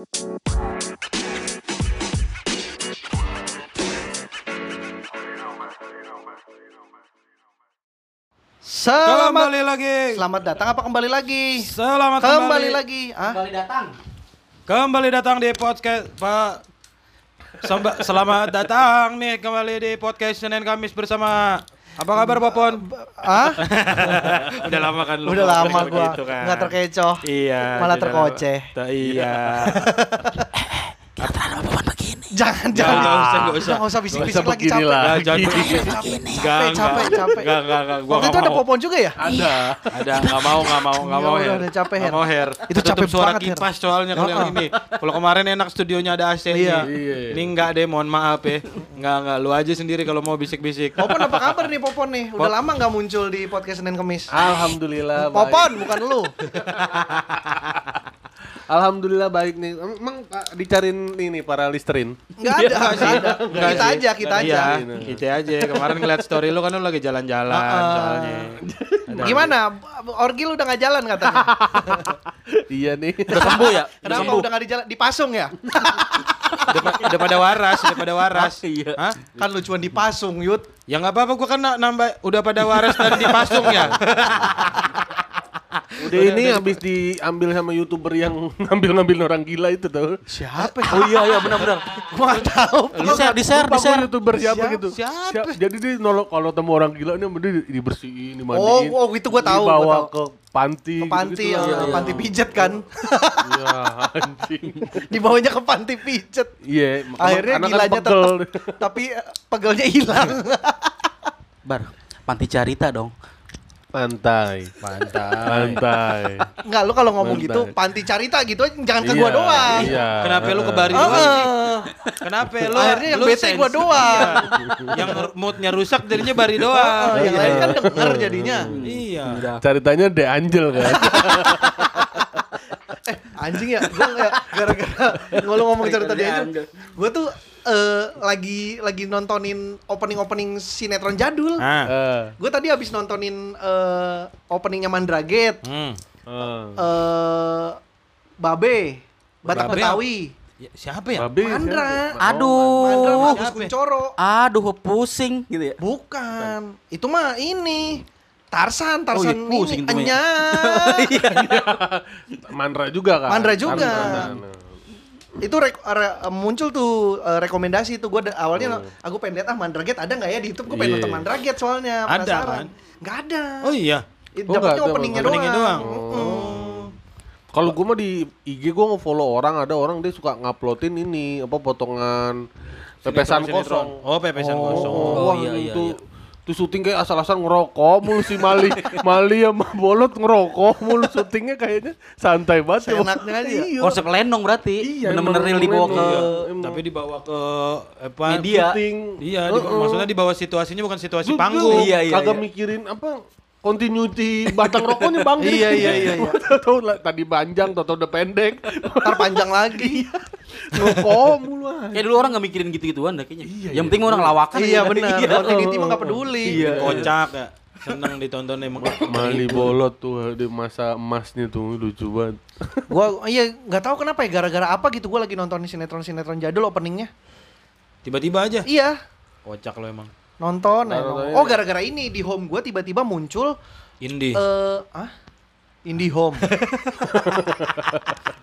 Selamat Kembali lagi. Selamat datang apa kembali lagi? Selamat kembali, kembali. lagi. Ah? Kembali datang. Kembali datang di podcast Pak. Samba- Selamat datang nih kembali di podcast Senin Kamis bersama apa kabar Popon? Ah? Udah lama kan lu Udah lama gua begitu kan. nggak terkecoh. Iya. Malah terkoceh. Iya. Jangan, Jangan, jangan. nggak usah, nggak usah. Nggak usah bisik-bisik Nggak lagi capek. lah. Nggak, jangan Capek, begini. capek, Nggak, capek, nggak, capek, capek. Enggak, enggak, enggak. Gua Waktu itu nggak ada popon juga ya? Ada. Ada, nggak mau, nggak mau, nggak mau Ya Her. udah, capek, Nggak Her. mau Her. Itu capek suara kipas soalnya kalau yang Heeh. ini. Kalau kemarin enak studionya ada AC Iya. nih. Iya. Ini enggak deh, mohon maaf ya. Enggak, enggak. Lu aja sendiri kalau mau bisik-bisik. Popon apa kabar nih Popon nih? Udah lama nggak muncul di podcast Senin Kemis. Alhamdulillah baik. Popon bukan lu. Alhamdulillah baik nih. Emang Pak, dicariin ini para listerin. Nggak ada, nggak ada. Enggak Kita sih. aja, kita Iya, aja. kita aja. Kemarin ngeliat story lu kan lu lagi jalan-jalan Heeh. soalnya. Ada- Gimana? Orgi lu udah nggak jalan katanya. iya nih. Udah sembuh ya? Kenapa udah nggak di jalan? Dipasung ya? Udah, pa- udah pada waras, udah pada waras. Iya. Hah? Kan lu cuma dipasung, Yud. Ya nggak apa-apa, gua kan na- nambah udah pada waras dan dipasung ya. Udah ini habis diambil sama youtuber yang ngambil-ngambil orang gila itu tuh. Siapa? Oh iya iya benar-benar. Gua tahu. Di share, di share, di share. youtuber siapa, Siapa? gitu. Siapa? Siap- Jadi dia nolok kalau temu orang gila ini dia dibersihin, Oh, dimandiin. oh itu gua tahu, Dibawa gua tahu. ke panti. Ke panti, gitu-gitu ya, lah. iya. panti pijet kan. Iya, anjing. Dibawanya ke panti pijet. Iya, Akhirnya karena kan gilanya tetap, tapi eh, pegelnya hilang. Bar, panti carita dong. Pantai. Pantai. Pantai. Enggak, lu kalau ngomong gitu panti carita gitu jangan ke Iya, gua doang. Iya. Kenapa lu ke Bari doang sih? ah. Kenapa lu? Akhirnya yang lu bete gua doang. Iya. Yang moodnya rusak jadinya Bari Ah, doang. yang lain kan denger jadinya. Iya. Ceritanya De Angel kan. Eh, anjing ya, gua gara-gara ngomong ngomong cerita dia itu. Gua tuh eh, lagi lagi nontonin opening-opening sinetron jadul. Ah. Eh, Gue tadi habis nontonin eh, openingnya Mandraget, Hmm. eh. eh Babe, Batak Babe Betawi, Ya, siapa ya? Babe Mandra. siapa? Aduh. Mandra sama Agus? Kuncoro. Aduh, pusing gitu ya. Bukan, itu mah ini Tarsan, Oh, iya, Tarsan pusing ini, tuh, Enya. Mandra juga kan? Mandra juga. Mandra. Itu rek- re- muncul tuh eh, rekomendasi tuh gue awalnya aku pengen lihat ah Mandraget ada nggak ya di YouTube gue pengen Iya. nonton Mandraget soalnya Ada, kan? nggak ada Oh iya. Oh, nggak dapetnya ada, openingnya doang, doang. Mm-mm. Kalau gue mah di IG gue nge-follow orang, ada orang dia suka nguploadin ini apa potongan pepesan Sinetron, kosong. sinetron. Oh, pepesan Oh, kosong. oh, Oh, iya, iya, itu iya. Tuh syuting kayak asal-asalan ngerokok mulu si Mali Mali sama Bolot ngerokok mulu syutingnya kayaknya santai banget ya. Seenaknya aja. Iya. Konsep lenong berarti. Iya, Bener-bener real dibawa ke. Emang. Tapi dibawa ke apa? Media. syuting. Iya, di, Heeh. maksudnya dibawa situasinya bukan situasi panggung. Iya, iya, Kagak iya. mikirin apa continuity batang rokoknya bang Iya, iya, iya, iya. Tahu lah tadi panjang, tahu udah pendek. ntar panjang lagi Ngerokok mulu aja. Kayak dulu orang gak mikirin gitu-gituan dah kayaknya. Iya, Yang iya. penting orang lawakan. iya benar Iya. continuity mah nggak peduli Iya. Kocak ya. Seneng ditonton emang. Mali bolot tuh di masa emasnya tuh lucu banget. gua iya nggak tahu kenapa ya gara-gara apa gitu gua lagi nontonin sinetron sinetron jadul openingnya Tiba-tiba aja. iya Kocak lo emang. Nonton Nah, ya, nontonnya- oh gara-gara ini di home gua tiba-tiba muncul Indie. eh ah IndiHome.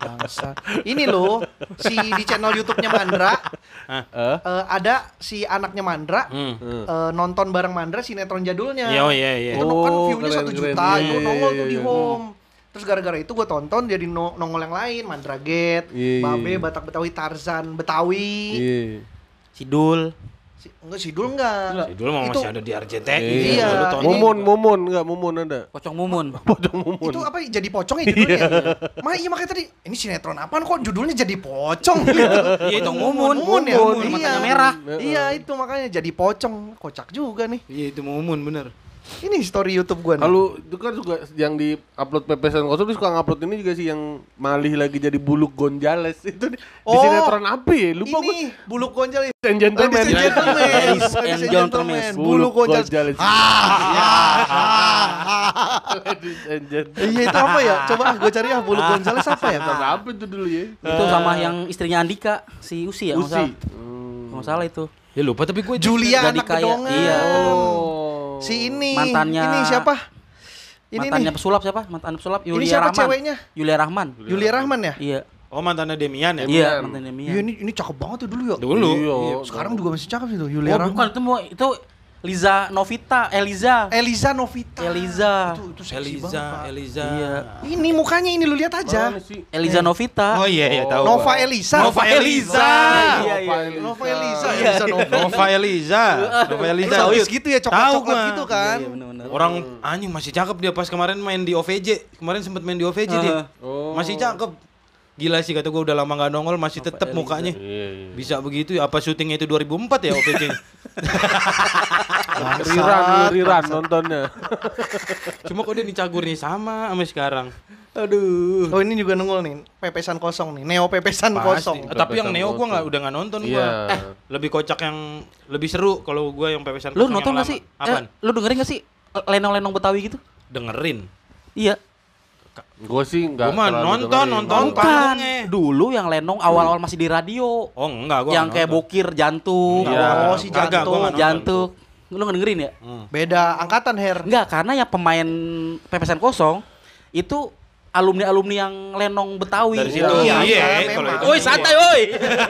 Bangsa. Ini loh si di channel YouTube-nya Mandra Eh? eh, ada si anaknya Mandra Hmm. eh, nonton bareng Mandra sinetron jadulnya. Iya, oh, iya, iya. Itu kan Oh, view-nya keren, satu keren. juta, Iya, itu iya, nongol iya, tuh di iya. home. Terus gara-gara itu gue tonton jadi no- nongol yang lain, Mandraget, Iya, iya. Babe, Batak Betawi, Tarzan, Betawi. Iya. Sidul. Si, enggak Sidul enggak. Si dulu mah Itu- masih ada di RCTI. Iya. Tonton. Mumun, mumun enggak mumun ada. Pocong mumun. Pocong mumun. Itu apa jadi pocong ya judulnya? Ma iya makanya tadi ini sinetron apaan kok judulnya jadi pocong gitu. Iya, itu mumun, mumun. ya. Mumun, iya. matanya merah. Iya itu makanya jadi pocong. Kocak juga nih. Iya, itu mumun bener. Ini story YouTube gua nih. Kalau itu kan juga yang di upload pepesan kosong dia suka ngupload ini juga sih yang malih lagi jadi buluk Gonjales itu di, di Oh, sinetron apa ya? Lupa gue. ini buluk gonjal And Gentleman. Ladies and gentlemen. Ladies and Ladies and gentlemen. gentlemen. Buluk gonjal. Gonjales. Ah, ya, ah, ah. Ladies and gentlemen. Iya itu apa ya? Coba ah gue cari ah Bulu Gonzales apa ya? Apa itu dulu ya? Itu sama yang istrinya Andika, si Usi ya, Usi. salah. Hmm. Nggak salah itu. Ya lupa tapi gue Julia anak gedongan. iya. Oh. Si ini. Mantannya- Ini siapa? Ini Mantannya nih. pesulap siapa? Mantan pesulap Ini Yulia siapa Rahman. ceweknya? Yulia Rahman. Yulia Rahman ya? Iya. Oh mantannya Demian ya? Iya, Demian. mantannya Mia. Iya ini ini cakep banget tuh dulu ya. Dulu. Iya. Sekarang juga masih cakep sih tuh Oh, Yulia bukan Rahman. itu mau itu Liza Novita, Eliza. Eliza Novita. Eliza. Itu itu seksi Eliza, banget, Pak. Eliza. Iya. Ini mukanya ini lu lihat aja. Sih? Eliza Novita. Oh iya iya tahu. Nova. Eliza. Nova Eliza. Iya, iya. Nova Eliza. Iya. Eliza Nova. Nova Eliza. Nova Eliza. Eliza habis gitu ya coklat-coklat gitu kan. Iya, benar-benar. Orang anjing masih cakep dia pas kemarin main di OVJ. Kemarin sempat main di OVJ dia. Oh. Masih cakep. Gila sih kata gua udah lama gak nongol masih tetep mukanya. Iya, iya. Bisa begitu ya apa syutingnya itu 2004 ya OVJ? Riran, riran nontonnya. Cuma kok dia dicagurnya sama sama sekarang. Aduh. Oh ini juga nungul nih, pepesan kosong nih, neo pepesan kosong. Pasti. Tapi yang Neo gua nggak udah nggak nonton gua. Iya. Eh, lebih kocak yang lebih seru kalau gua yang pepesan Lu kosong nonton yang gak sih? Apaan? Eh, lu dengerin gak sih lenong-lenong Betawi gitu? Dengerin. Iya. Gue sih enggak Gua mah terlalu nonton, nonton. Panggungnya. Dulu yang lenong awal-awal masih di radio. Oh enggak gua yang kayak nonton. bokir jantung. Iya. Oh, si jantung. nonton. jantung. Lu nggak dengerin ya? Hmm. Beda angkatan Her. Enggak, karena yang pemain pepesan kosong itu alumni-alumni yang lenong Betawi. Dari situ. Iya, Iya, iya, itu. Woi, santai woi.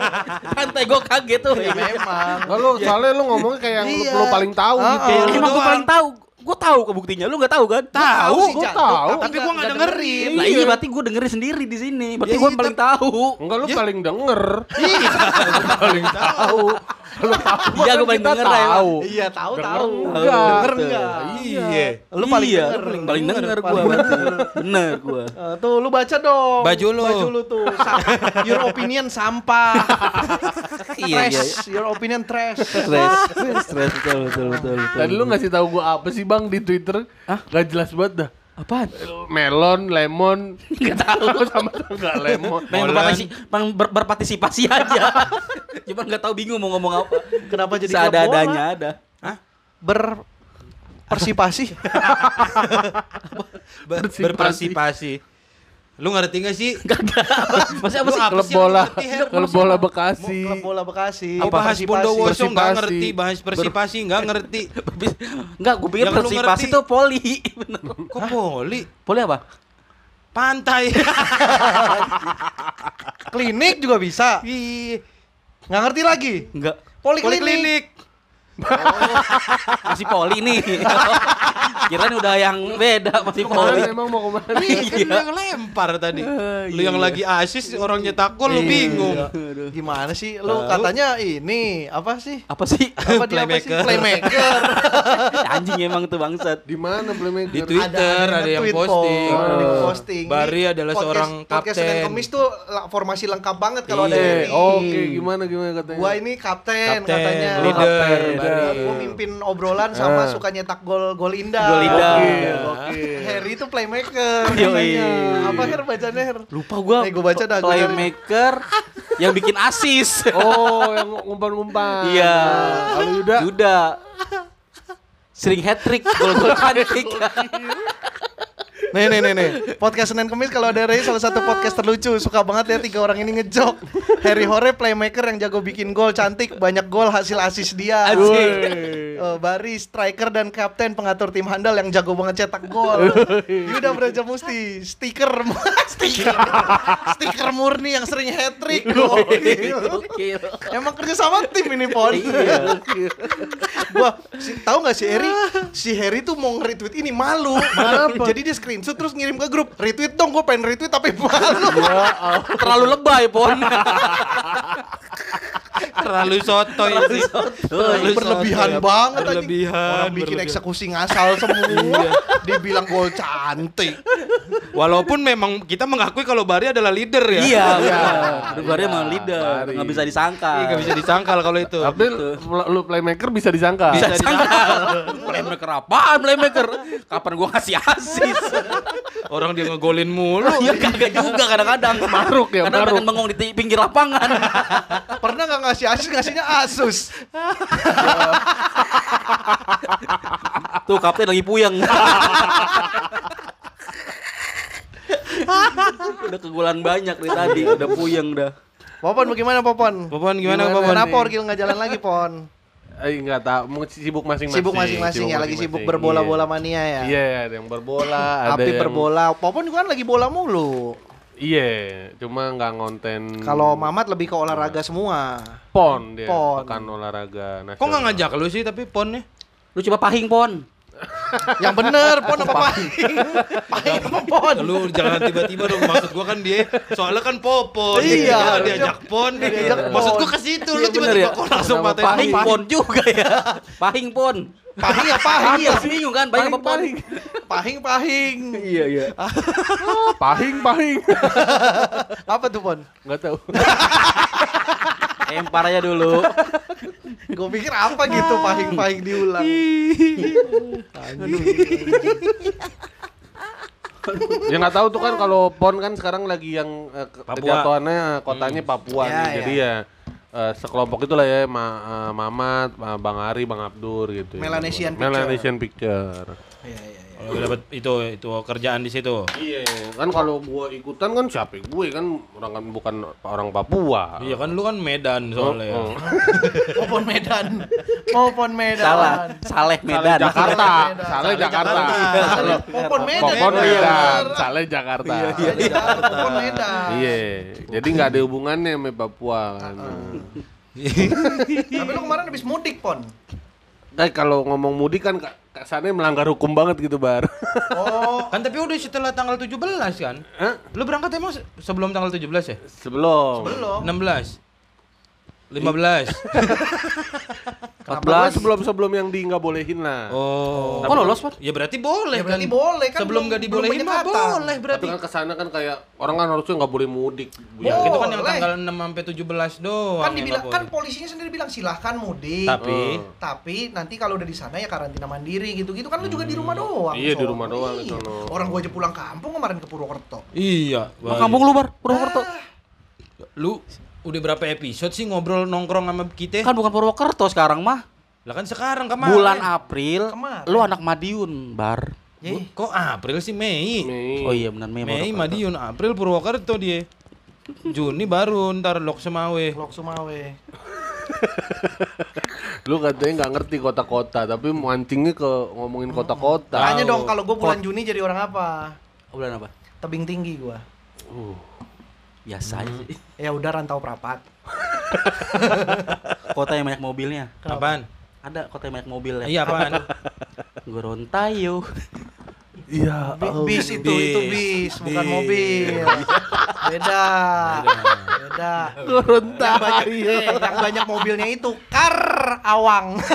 santai gue kaget tuh. Memang. Nah, lu soalnya lu ngomongnya kayak yang lu, Iya. paling tahu Ah, gitu. ah. Emang gue paling tahu. Gue tahu kebuktinya. Lu nggak tahu kan? Tahu jantung, tahu. Tapi gua nggak dengerin. Lah iya berarti gue dengerin sendiri di sini. Berarti Ya, gue iya, paling tahu. Enggak lu Ya. paling denger. Iya. paling tahu. Lu tahu. Iya, kan gua paling denger lah, tahu. Iya, tahu Denger tahu. enggak. Denger enggak? Iya. Lu paling iya, denger. paling, paling denger gue Paling berarti. Bener gue. Eh, tuh lu baca dong. Baju lu. Baju lu tuh. Your opinion sampah. Iya, iya. trash. Your opinion trash. Stres, stres betul betul betul. Tadi lu ngasih tahu gua apa sih Bang di Twitter? Hah? Gak jelas banget dah. Apaan? Melon, lemon, Nggak tahu. sama enggak lemon. Pengen berpartisi- pengen ber- berpartisipasi aja. Cuma nggak tahu bingung mau ngomong apa. Kenapa jadi bola? ada. Ber persipasi. Ber- Bersipasi. Lu ngerti gak sih? Kagak. Maksudnya apa Lu sih? apa Klub bola, klub bola Bekasi. Klub bola Bekasi. Oh, bahas Persipasi. Bondowoso nggak Persipasi. ngerti, bahas persipasi nggak ngerti. Enggak, gue pikir ngerti. itu poli. Kok poli? Poli apa? Pantai. Klinik juga bisa. Ih, Nggak ngerti lagi. Enggak. Poliklinik. Poliklinik. Masih poli nih. Kirain udah yang beda masih poli. Emang mau ke mana? Iya, kan Iya. lu yang lempar tadi. Lu iya. yang lagi asis orang nyetak gol lu Iya. bingung. Gimana sih? Lu katanya ini apa sih? Apa sih? Apa dia apa sih? Playmaker. Playmaker. Anjing emang tuh bangsat. Di mana playmaker? Di Twitter ada, yang posting. Ada yang Oh. posting. Bari adalah podcast- seorang Podcast Senin kapten. Kemis tuh la- formasi lengkap banget kalau ada Iya, ini. Oke, gimana gimana katanya? Gua ini kapten, Kapten, katanya. leader, Kapten. Bari. Gua mimpin obrolan sama Ah. suka nyetak gol gol indah. Gol indah. Oke. Harry itu playmaker. Yoi. Apa Her bacanya Her? Lupa gua. Nih, gua baca dah, gua Playmaker yang bikin asis. Oh, yang ngumpan-ngumpan. Iya. Kalau Yuda, Yuda. Sering hat trick, gol-gol cantik. Nih nih nih nih. Podcast Senin Kemis kalau ada Ray salah satu podcast terlucu. Suka banget ya tiga orang ini ngejok. Harry Hore playmaker yang jago bikin gol cantik, banyak gol hasil asis dia. Asik. Eh, Bari striker dan kapten pengatur tim handal yang jago banget cetak gol. Yuda Braja Musti stiker stiker stiker murni yang sering hat trick. Gokil. Emang kerja sama tim ini Pon. Iya. Gua si, tahu nggak si Harry? Si Harry tuh mau nge-retweet ini malu. Jadi dia screenshot terus ngirim ke grup. Retweet dong, gue pengen retweet tapi malu. Terlalu lebay, Pon. Terlalu sotoy sih. Terlalu berlebihan sotoy. banget. Berlebihan. Orang bikin berlebihan. eksekusi ngasal semua. Dibilang gol cantik. Walaupun memang kita mengakui kalau Bari adalah leader ya. Iya, benar. Luarnya emang leader, Bari. nggak bisa disangka. Iya, nggak bisa disangkal kalau itu. tapi lu playmaker bisa disangka. Bisa disangka. playmaker apaan playmaker? Kapan gua ngasih asis? Orang dia ngegolin mulu. Iya kagak juga kadang-kadang. Maruk ya, Kadang maruk. pengen bengong di pinggir lapangan. Pernah ngasih asis ngasihnya Asus. Tuh kapten lagi puyeng. udah kegulan banyak dari tadi, udah puyeng dah. Popon bagaimana Popon? Popon gimana, Popon? Kenapa Orgil nggak jalan lagi Pon? Eh enggak tahu, sibuk masing-masing. Sibuk masing-masing ya, lagi sibuk berbola-bola iya. mania ya. Iya, ada yang berbola, ada Api yang berbola. Popon juga kan lagi bola mulu. Iya, cuma nggak ngonten. Kalau Mamat lebih ke olahraga semua. pon dia, Pon. pekan olahraga nasional. Kok nggak ngajak lu sih tapi ponnya? Lu coba pahing pon. Yang bener Pon apa Pahing? Pahing apa Pon? Lu jangan tiba-tiba dong maksud gua kan dia soalnya kan popon. Iya. Dia diajak pon. diajak Maksud pon. gua ke situ Iya, lu tiba-tiba ya. kok langsung matain Pahing pon. pon juga ya. Pahing pon. Pahing ya Pahing ya. Iya, bingung kan pahing apa pon? Pahing Pahing. Iya, iya. pahing pahing. Apa tuh Pon? Nggak tahu. Empar aja dulu. Gue pikir apa gitu Pahing Pahing diulang. ya nggak tahu tuh kan kalau pon kan sekarang lagi yang eh, ke- Papua. kejatuhannya kotanya Papua Ya, nih. ya. Jadi ya eh, sekelompok itulah ya Ma, eh, Mamat, Bang Ari, Bang Abdur gitu. Melanesian Picture. Melanesian Picture. Iya iya. Kalau lu dapat itu itu kerjaan di situ. Iya, kan kalau gua ikutan kan siapa gue kan orang kan bukan orang Papua. Iya kan lu kan Medan soalnya. ya. Oh. Popon Medan. Popon Medan. Salah. Saleh Medan. Jakarta, Salah Jakarta. Popon Medan. Popon ya, Medan, salah Jakarta. Iya, iya. Popon Medan. Iya, jadi nggak ada hubungannya sama Papua kan. Tapi lu kemarin habis mudik, Pon. Nah, kalau ngomong mudik kan ka- kesannya melanggar hukum banget gitu, Bar. Oh, Kan tapi udah setelah tanggal 17 kan? Hah? Lu berangkat emang se- sebelum tanggal 17 ya? Sebelum. belum. 16 15 14 sebelum sebelum yang di nggak bolehin lah. Oh. Oh, lolos, Pak? Ya berarti boleh Ya berarti kan? boleh kan Sebelum belum- nggak dibolehin mah boleh Tapi berarti. kan ke sana kan kayak orang kan harusnya nggak boleh mudik. Ya, itu kan yang tanggal 6 sampai 17 doang. kan dibilang kan polisinya sendiri bilang silahkan mudik. tapi Oh. Tapi nanti kalau udah di sana ya karantina mandiri gitu-gitu kan lu juga di rumah doang. Iya, di rumah doang Iya. Orang gua aja pulang kampung kemarin ke Purwokerto. iya. Kampung lu, Bar? Purwokerto. Lu udah berapa episode sih ngobrol nongkrong sama kita? Kan bukan Purwokerto sekarang mah. Lah kan sekarang kemarin. Bulan April, Kemarin. lu anak Madiun, Bar. Bu- Kok April sih Mei? Mei. Oh iya benar Mei. Mei. Madiun, April Purwokerto dia. Juni baru ntar Lok Semawe. Lok Sumawe. Lu katanya nggak ngerti kota-kota, tapi mancingnya ke ngomongin kota-kota. Tanya dong kalau gua bulan Juni jadi orang apa? Bulan apa? Tebing tinggi gua. Uh, Biasa aja sih. Ya udah rantau perapat. Kota yang banyak mobilnya. Apaan? Ada kota yang banyak mobil ya. Iya apaan? Gorontalo. Iya. Bi- bis itu itu bis, bukan Bis. mobil. Beda. Beda. Gorontalo. Yang banyak, eh, yang banyak mobilnya itu kar awang.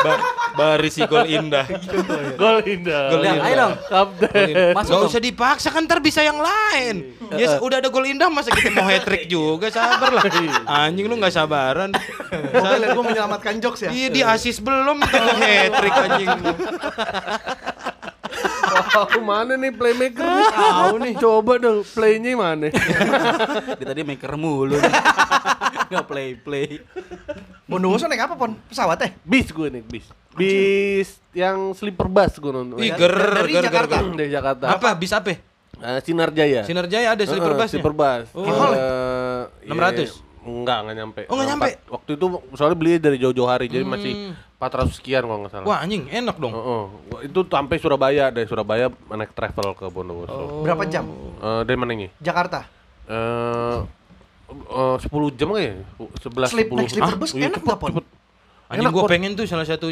Ba- Barisi gol indah. Gol indah. Gol indah. ayo dong. Kapten. Masuk Gak usah dipaksa kan ntar bisa yang lain. Ya udah ada gol indah masa kita mau hat trick juga sabar lah. Anjing lu nggak sabaran. Mobil gue menyelamatkan jokes ya. Iya di asis belum mau hat trick anjing. Oh, mana nih playmaker nih? Tahu nih. Coba dong playnya mana? Dia tadi maker mulu. nih. Nggak play play. Bondowoso naik apa pon? Pesawat eh? bis gue nih bis. Bis yang sleeper bus gue nonton. Ih Dari- ger dari ger ger. Jakarta. ger. Dari Jakarta. Apa bis apa? Eh, Sinar Jaya. Sinar Jaya ada sleeper Heeh, busnya. Sleeper bus. Oh. Eh, 600? iya, Enggak, enggak nyampe. Oh, nggak Eh, nyampe? Waktu itu soalnya beli dari jauh-jauh hari, jadi masih 400 sekian kalau nggak salah. Wah anjing enak dong. Heeh. Wah, itu sampai Surabaya dari Surabaya naik travel ke Bondowoso. Berapa jam? Eh, dari mana ini? Jakarta. Eh eh, 10 jam ya? 11 Sleep 10. naik sleeper Ah, bus iya, enak cepet, nggak pon? cepet. Anjing Enak, gue pengen tuh salah satu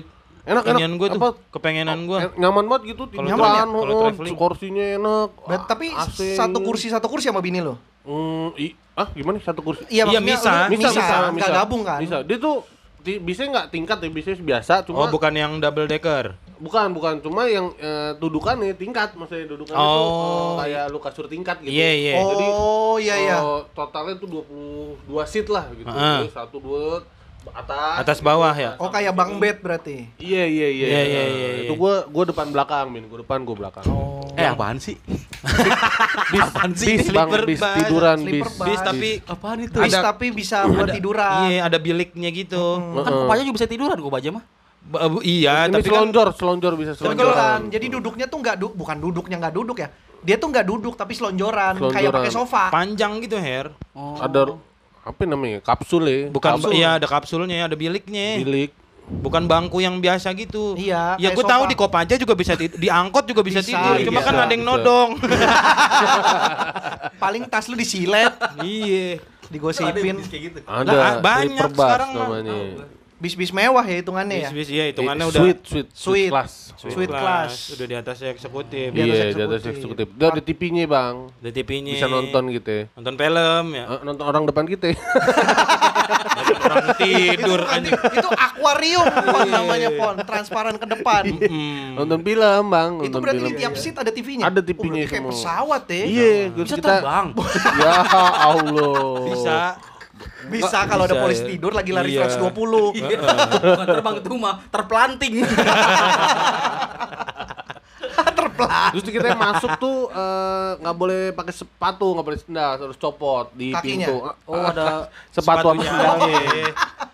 Enak, enak. gue tuh, Apa? kepengenan gue. Eh, nyaman banget gitu, Kalau kalau oh, kursinya enak. Bet- tapi AC. satu kursi satu kursi sama bini lo. Hmm, i, ah gimana satu kursi? Iya, maksudnya bisa. Bisa, bisa, nggak gabung kan? Bisa. Dia tuh bisa nggak tingkat ya, bisa biasa, cuma Oh bukan yang double decker. Bukan, bukan, cuma yang eh, dudukannya tingkat, maksudnya dudukannya tuh Oh. eh, kayak lu kasur tingkat gitu. Iya iya. Jadi, Oh iya iya. eh, totalnya tuh 22 seat lah gitu. Heeh. Jadi satu dua atas. Atas bawah ya. Oh kayak bang bed berarti. Iya iya iya. Iya, iya, iya, Itu iya. gua gua depan belakang, Min. Gua depan, gua belakang. Oh. Eh apaan sih? bis, Apaan sih? bis bang, Sleeper bis bus. tiduran bis. Sleeper bus. Bis tapi Apaan itu? Bis Ada- tapi bisa buat ada- tiduran. Iya, ada biliknya gitu. Kan kopanya juga bisa tiduran kok baja mah. Iya, Ini tapi kan selonjor, selonjor bisa selonjoran. Jadi duduknya tuh nggak du- bukan duduknya nggak duduk ya. Dia tuh nggak duduk tapi selonjoran, kayak Selonjoran. pakai sofa. panjang gitu, Her. Oh. Ada apa namanya? Kapsul ya. Bukan Kapsul. iya ada kapsulnya, ada biliknya. bilik. Bukan bangku yang biasa gitu. Iya, Ya kayak gue tahu di Kopaja juga bisa tidur, di angkot juga bisa, Bisa, tidur. Cuma bisa, kan ada yang nodong. Paling tas lu disilet, iya. digosipin. kayak gitu. Ada Lah, banyak sekarang namanya. Bis-bis mewah ya hitungannya ya. Bis-bis iya hitungannya udah Suite, suite, Suite. class. Suite class. Udah di atas eksekutif. Di atas Iya, di atas eksekutif. Udah ada TV-nya, Bang. Ada TV-nya. Bisa nonton gitu ya. Nonton film ya. Eh, nonton orang depan kita. Orang tidur anjing. itu akuarium pon namanya pon, transparan ke depan. Hmm. nonton film, Bang. itu Nonton berarti film. di tiap seat ada TV-nya. Ada Oh, TV-nya berarti kayak semua. pesawat ya. Iya, Bisa kita terbang. Ya Allah. Bisa. Bisa kalau ada Bisa, polisi ya. tidur lagi lari Iya. 120. Iya. Bukan terbang itu mah terpelanting. Terpelan. Terus kita masuk tuh eh, nggak boleh pakai sepatu, nggak boleh sendal, harus copot di Kakinya? pintu. Oh ada sepatu sama sendalnya.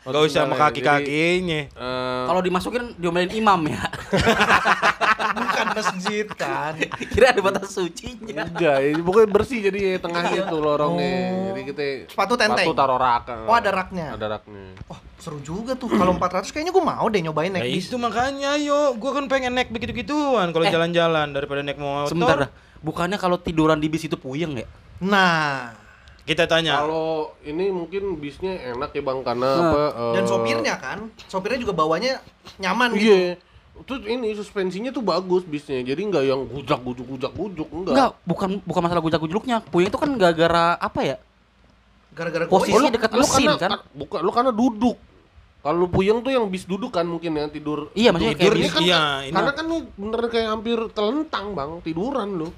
Gak usah sama kaki-kakinya. Eh, kalau dimasukin diomelin imam ya. Bukan masjid kan. Kira ada batas sucinya. enggak, ini pokoknya bersih jadi tengahnya tuh lorongnya. Jadi kita Sepatu tenteng? Sepatu taruh rak. Oh, ada raknya. Ada raknya. Wah, seru juga tuh. Kalau 400 kayaknya gue mau deh nyobain Nah naik bis. itu makanya ayo, gue kan pengen naik begitu-gituan kalau Eh. jalan-jalan daripada naik motor. Sebentar dah. Bukannya kalau tiduran di bis itu puyeng ya? Nah, Kita tanya. Kalau ini mungkin bisnya enak ya Bang karena Nah. apa eh, dan sopirnya kan, sopirnya juga bawanya nyaman gitu. Iya. Terus ini suspensinya tuh bagus bisnya. Jadi nggak yang gujak gujuk gujak gujuk enggak. Enggak, bukan bukan masalah gujak-gujluknya. Puyeng itu kan gara-gara apa ya? Gara-gara Posisi goyang. dekat mesin, karena, kan? Bukan, lu karena duduk. Kalau lu puyeng tuh yang bis duduk kan mungkin ya tidur. Iya, maksudnya kayak Tidurnya bis. kan, Iya, ini- karena kan lu bener kayak hampir telentang bang tiduran lu.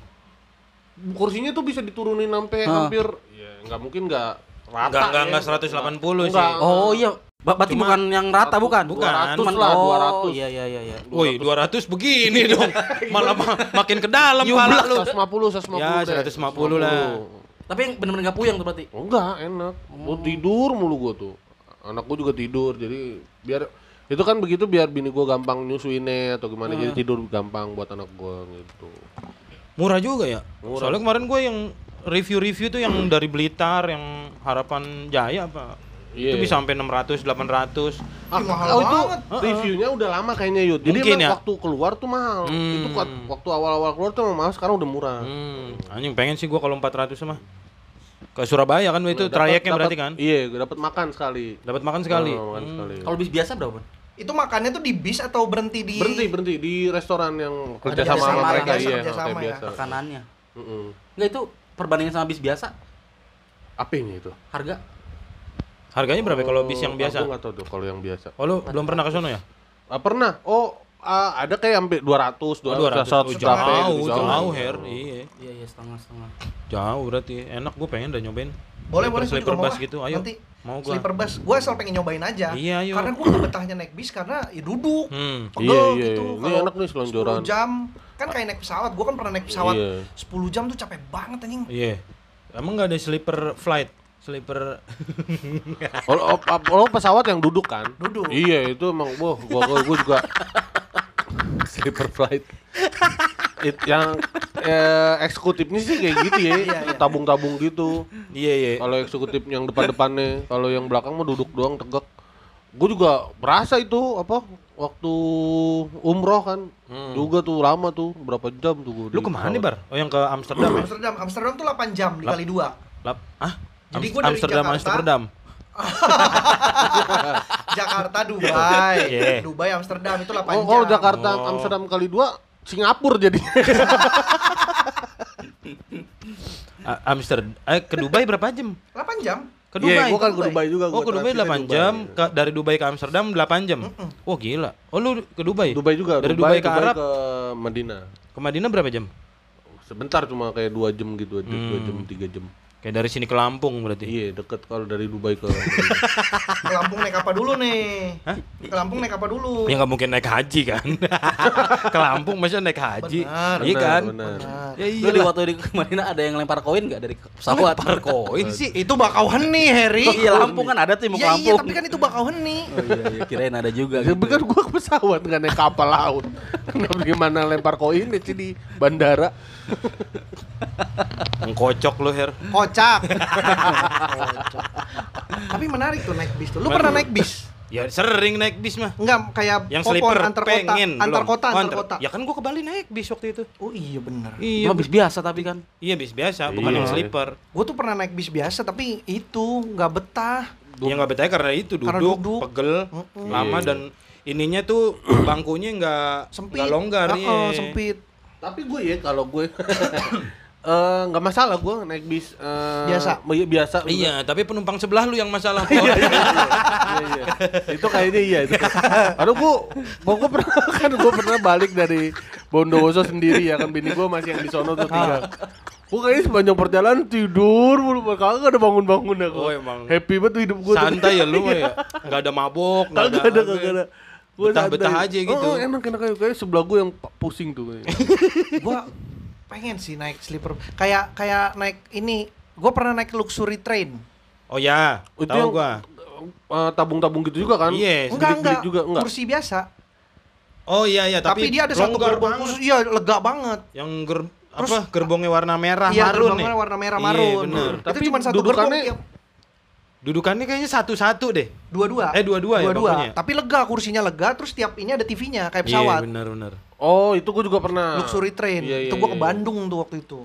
Kursinya tuh bisa diturunin sampai Hah. hampir, ya nggak mungkin nggak rata. Enggak, enggak, ya. enggak 180 sih. Enggak. Oh iya, Ba- berarti Cuma bukan yang rata bukan? bukan. 200 Cuman- lah, oh, 200. Iya iya iya iya. Woi, 200 begini dong. Malah ma- makin ke dalam Iya, pala lu. 150, 150 Ya, deh. 150 lah. Tapi yang bener-bener gak puyeng tuh berarti. Enggak, enak. Gua tidur mulu gua tuh. Anak gua juga tidur, jadi biar itu kan begitu biar bini gua gampang nyusuinnya atau gimana jadi tidur gampang buat anak gua gitu. Murah juga ya. Murah. Soalnya kemarin gue yang review-review tuh yang dari Blitar, yang Harapan Jaya apa. Iya. Itu bisa sampai 600, 800. Ah, Ih, mahal oh, itu banget. reviewnya udah lama kayaknya Yud. Jadi Mungkin ya. waktu keluar tuh mahal. Hmm. Itu kuat- waktu awal-awal keluar tuh mahal, sekarang udah murah. Hmm, anjing pengen sih gua kalau 400 mah. Ke Surabaya kan itu trayeknya berarti kan? Iya, dapat makan sekali. Dapat makan sekali. Oh, makan Hmm. sekali. Kalau bis biasa berapa? Itu makannya tuh di bis atau berhenti di berhenti berhenti di restoran yang kerja kerjasama sama sama mereka biasa, iya, kerjasama ya. biasa. Makanannya. Mm-mm. Enggak itu perbandingan sama bis biasa Apanya itu? harga Harganya berapa kalau bis yang Oh, biasa? Aku nggak tahu tuh kalau yang biasa. Oh, lu belum pernah ke sono ya? Ah, pernah. Oh, ah, ada kayak sampai 200, 200, Oh, 200. 100 Oh, berapa ya, jauh, gitu, jauh, Her. Iya. Iya iya setengah-setengah. Jauh berarti. Enak gue pengen udah nyobain. Boleh, boleh. Sleeper bus mau gitu. Ayo. Nanti Mau gua. sleeper bus. Gua asal pengen nyobain aja. Iya, ayo. Karena gua gak betahnya naik bis karena ya duduk. Hmm. Pegel Iya, iya, gitu. iya. Ini enak nih selonjoran. 10 jam kan kayak naik pesawat. Gua kan pernah naik pesawat Iya. 10 jam tuh capek banget anjing. Iya. Emang nggak ada sleeper flight? Sleeper Kalau oh, oh, pesawat yang duduk kan? Duduk. Iya, itu emang wah gua gua, gua juga sleeper flight. It, yang eh, eksekutifnya sih kayak gitu ya, Iya, iya. tabung-tabung gitu. Iya, iya. Kalau eksekutif yang depan-depannya, kalau yang belakang mah duduk doang tegak. Gue juga berasa itu apa waktu umroh kan, juga tuh lama tuh berapa jam tuh gua Lu di ke mana nih. Bar? Oh, yang ke Amsterdam ya? Amsterdam, Amsterdam tuh 8 jam dikali 2. Lap, ah? Jadi gua dari Amsterdam, Jakarta- Amsterdam. Jakarta, Dubai. Iya. Dubai, Amsterdam itu 8 Oh, jam. kalau Jakarta Oh. Amsterdam kali dua Singapura jadi. Amsterdam. Eh, ke Dubai berapa jam? 8 jam. Ke Iya, Dubai. gua kan ke Dubai. Dubai juga. Oh, gua ke Dubai transitnya 8 jam, ke, dari Dubai ke Amsterdam 8 jam. Oh, gila. Oh, lu ke Dubai? Dubai juga. Dari Dubai, ke Arab ke Madinah. ke Madinah berapa jam? Sebentar cuma kayak dua jam gitu aja, dua Hmm. jam tiga jam. Kayak dari sini ke Lampung berarti. Iya, deket kalau dari Dubai ke Ke Lampung naik apa dulu nih? Ke Lampung naik apa dulu? Ya nggak mungkin naik haji kan. ke Lampung masa naik haji. Benar, iya kan? benar. Ya Lu iya di waktu di kemarin ada yang lempar koin nggak dari pesawat? Lempar koin sih. itu bakauhen nih, Harry. Iya Lampung kan ada tuh yang mau ke Iya, iya, Lampung. tapi kan itu bakauhen nih. Oh iya, iya, kirain ada juga. Ya, gitu. kan gua ke pesawat nggak naik kapal laut. Gimana lempar koin sih di bandara? Ngkocok lu Her. Kocak. Kocak. Tapi menarik tuh naik bis tuh. Lu pernah naik bis? Ya sering naik bis mah. Enggak, kayak Yang popon sleeper antar kota, pengen antar belum. kota, Oh, antar kota. Ya kan gua ke Bali naik bis waktu itu. Oh iya bener. Iya, Cuma bis biasa tapi kan. iya bis biasa, bukan Iya. yang sleeper. Gue tuh pernah naik bis biasa tapi itu nggak betah. Yang nggak betah karena itu duduk, Karena duduk. pegel, Mm-mm. lama Iya. dan ininya tuh bangkunya nggak Sempit. nggak longgar Heeh, iya. sempit. Tapi gue ya kalau gue eh, nggak masalah gue naik bis eh, Biasa? iya, biasa. Iya, tapi penumpang sebelah lu yang masalah. Iya, iya. itu kayaknya iya itu. Aduh gua, gua, gua pernah kan gua pernah balik dari Bondowoso sendiri ya kan bini gua masih yang di sono tuh tinggal. Gua kayaknya sepanjang perjalanan tidur mulu, kagak ada bangun-bangun aku. Oh, emang. Happy banget hidup gua. tuh. Santai ya lu ya. Nggak ada mabok, nggak Kagak ada, kagak ada. Gua Betah-betah santai. aja gitu. Oh, enak enak kayak kayak sebelah gua yang pusing tuh. Gua pengen sih naik sleeper. Kayak kayak naik ini. Gue pernah naik luxury train. Oh ya, Itu tahu yang gua. eh, tabung-tabung gitu juga kan? Iya, Enggak enggak. juga enggak. Kursi biasa. Oh iya iya, Tapi, tapi, dia ada satu gerbong khusus. Iya, lega banget. Yang ger Terus- apa gerbongnya warna merah Iya, marun gerbongnya nih. warna merah Iya, marun. bener. Itu Tapi cuma satu gerbong dudukannya- tiap Dudukannya kayaknya satu-satu deh. dua-dua. Eh, dua-dua ya Dua-dua. bangkunya? Tapi lega kursinya lega terus tiap ini ada TV-nya kayak Iya, pesawat. benar benar. Oh, itu gua juga pernah. luxury train. Iya, itu iya, gua ke iya. Bandung tuh waktu itu.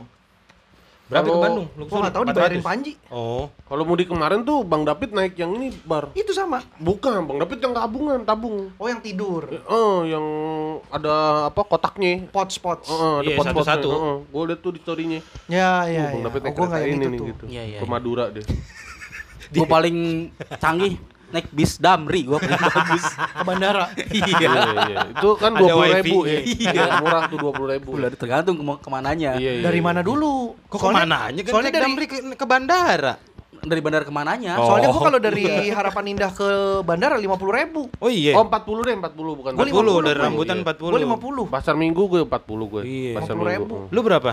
Berapa ke Bandung? Gua nggak tahu dibayarin Panji. Oh. Kalau mudik kemarin tuh Bang David naik yang ini bar. Itu sama. Bukan, Bang David yang tabungan, tabung. Oh, yang tidur. Oh, yang ada apa kotaknya. Pots pots. Oh, ada Iya, pot-potnya. satu-satu. Heeh, Gue lihat tuh di story-nya. Ya, ya, Uh, Bang ya. David Oh, naik nggak kereta ini itu nih tuh. gitu. Iya, iya, Ke iya. Madura deh. Gue paling canggih naik bis Damri gua paling bagus. Ke bandara. iya. Iya, iya. Itu kan dua puluh ribu ya. Iya. Murah tuh dua puluh ribu. Udah tergantung kema- ke mananya. Iya, iya. Dari iya. mana dulu? Kok Soalnya- ke mana aja kan soalnya dari Damri ke, ke bandara. Dari bandara ke mananya? Oh. Soalnya gua kalau dari Harapan Indah ke bandara lima puluh ribu. Oh iya. Oh, 40 deh, 40 bukan Gua 40 dari 50, rambutan iya. 40. Gue lima puluh. Pasar Minggu gue 40 gue. Iya. Pasar 50 ribu. Minggu. Lu berapa?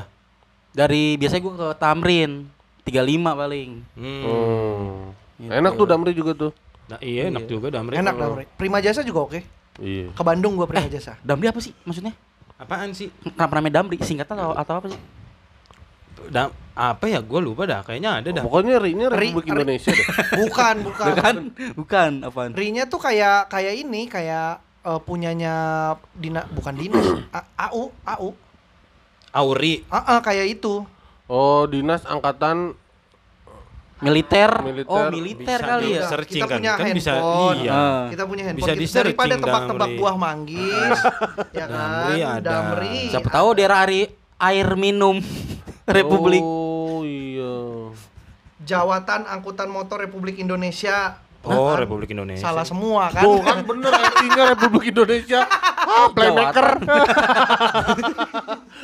Dari biasanya gua ke Tamrin 35 paling. Hmm. Hmm. Gitu. Enak tuh Damri juga tuh. Nah, iya enak juga Damri. Enak Damri. Prima Jasa juga oke. Iya. Ke Bandung gua Prima Jasa. Damri apa sih maksudnya? Apaan sih? Kenapa namanya Damri? Singkatan atau, atau apa sih? Da apa ya? Gue lupa dah. Kayaknya ada dah. Pokoknya RI-nya Ri- Republik Ri- Indonesia deh. Bukan, bukan. Bukan, bukan apaan? Rinya tuh kayak kayak ini, kayak eh, punyanya Dina bukan Dinas, AU, AU. Auri. Ah, ah, kayak itu. Oh, Dinas Angkatan Militer. Militer. Oh, militer Bisa kali ya. di- searching Kita kan. punya Kan bisa handphone. iya. Ah. Kita punya handphone Bisa kita. di-searching, daripada tebak-tebak buah manggis, ya kan? Damri ada. Damri. Siapa tahu daerah ari- air minum Republik. Oh, iya. Jawatan Angkutan Motor Republik Indonesia. Oh, Nah, Republik Indonesia. Salah semua kan? Tuh kan bener RI-nya Republik Indonesia. Ah, playmaker.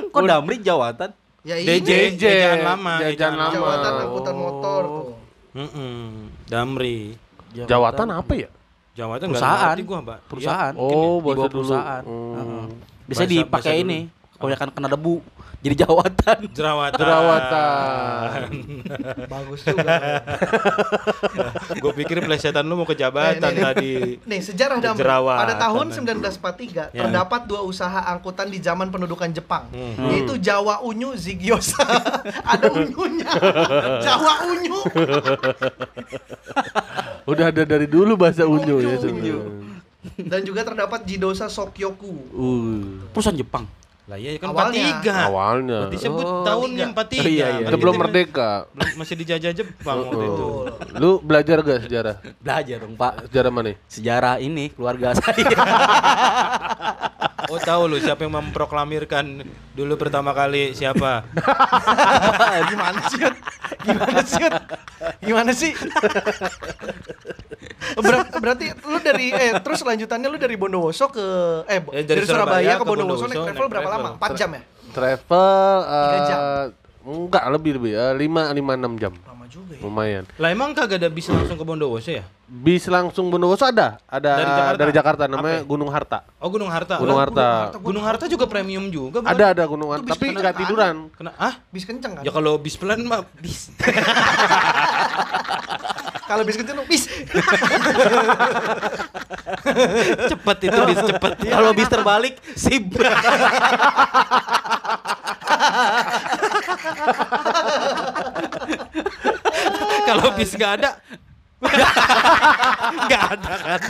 Kok Damri jawatan? Ya ini DJ, JJ, ejaan lama, jajan lama. Jawatan Angkutan Motor tuh. Mm-mm. Damri. Jawatan apa ya? Jawatan Perusahaan. ngerti gua, Mbak. Perusahaan. Iya, Oh, ya. Di bahasa bawah perusahaan. Hmm. Heeh. Bisa dipakai ini. Kebanyakan kena debu. Jadi jawatan. Jerawatan. Jerawatan. Bagus juga. Gue pikir plesetan lu mau ke jabatan Nih, tadi. Nih, sejarah Damri. Jerawatan. Pada tahun 1943 Ya. terdapat dua usaha angkutan di zaman pendudukan Jepang, Hmm. yaitu Jawa Unyu Zigyosa. ada unyunya. Jawa Unyu. Udah ada dari dulu bahasa unyu Unyu. ya sebenarnya. Dan juga terdapat Jidosa Sokyoku. Uh, Perusahaan Jepang. Lah iya kan Awalnya. 43. awalnya. Disebut Oh, tahunnya 43. Oh, iya, iya. Kan Kita belum merdeka. belum- masih dijajah Jepang waktu itu. Oh. Lu belajar gak sejarah? Belajar dong, Pak. Sejarah mana? Sejarah ini keluarga saya. Oh tahu lu siapa yang memproklamirkan dulu pertama kali siapa? Gimana sih? Gimana sih? Gimana sih? Ber- berarti lu dari eh terus lanjutannya lu dari Bondowoso ke eh, Eh, dari, dari Surabaya, Surabaya ke ke Bondowoso Bondowoso naik travel naik berapa travel. lama? 4 jam ya? Travel Tiga jam. Enggak, lebih lebih. Eh, lima lima enam jam. Lama juga ya. Lumayan. Lah emang kagak ada bis langsung ke Bondowoso ya? Bis langsung Bondowoso ada, ada Dari Jakarta? dari Jakarta namanya Apa? Gunung Harta. Oh Gunung Harta. Gunung Lah, Harta. Gunung Harta juga premium juga. bukan? Ada ada Gunung Harta, tapi kenakan. nggak tiduran. Kena ah? Bis kenceng kan? Ya kalau bis pelan mah bis. Kalau bis kenceng bis. cepet itu bis cepet. Kalau bis terbalik, sip. kalau bis nggak ada. Nggak ada kan?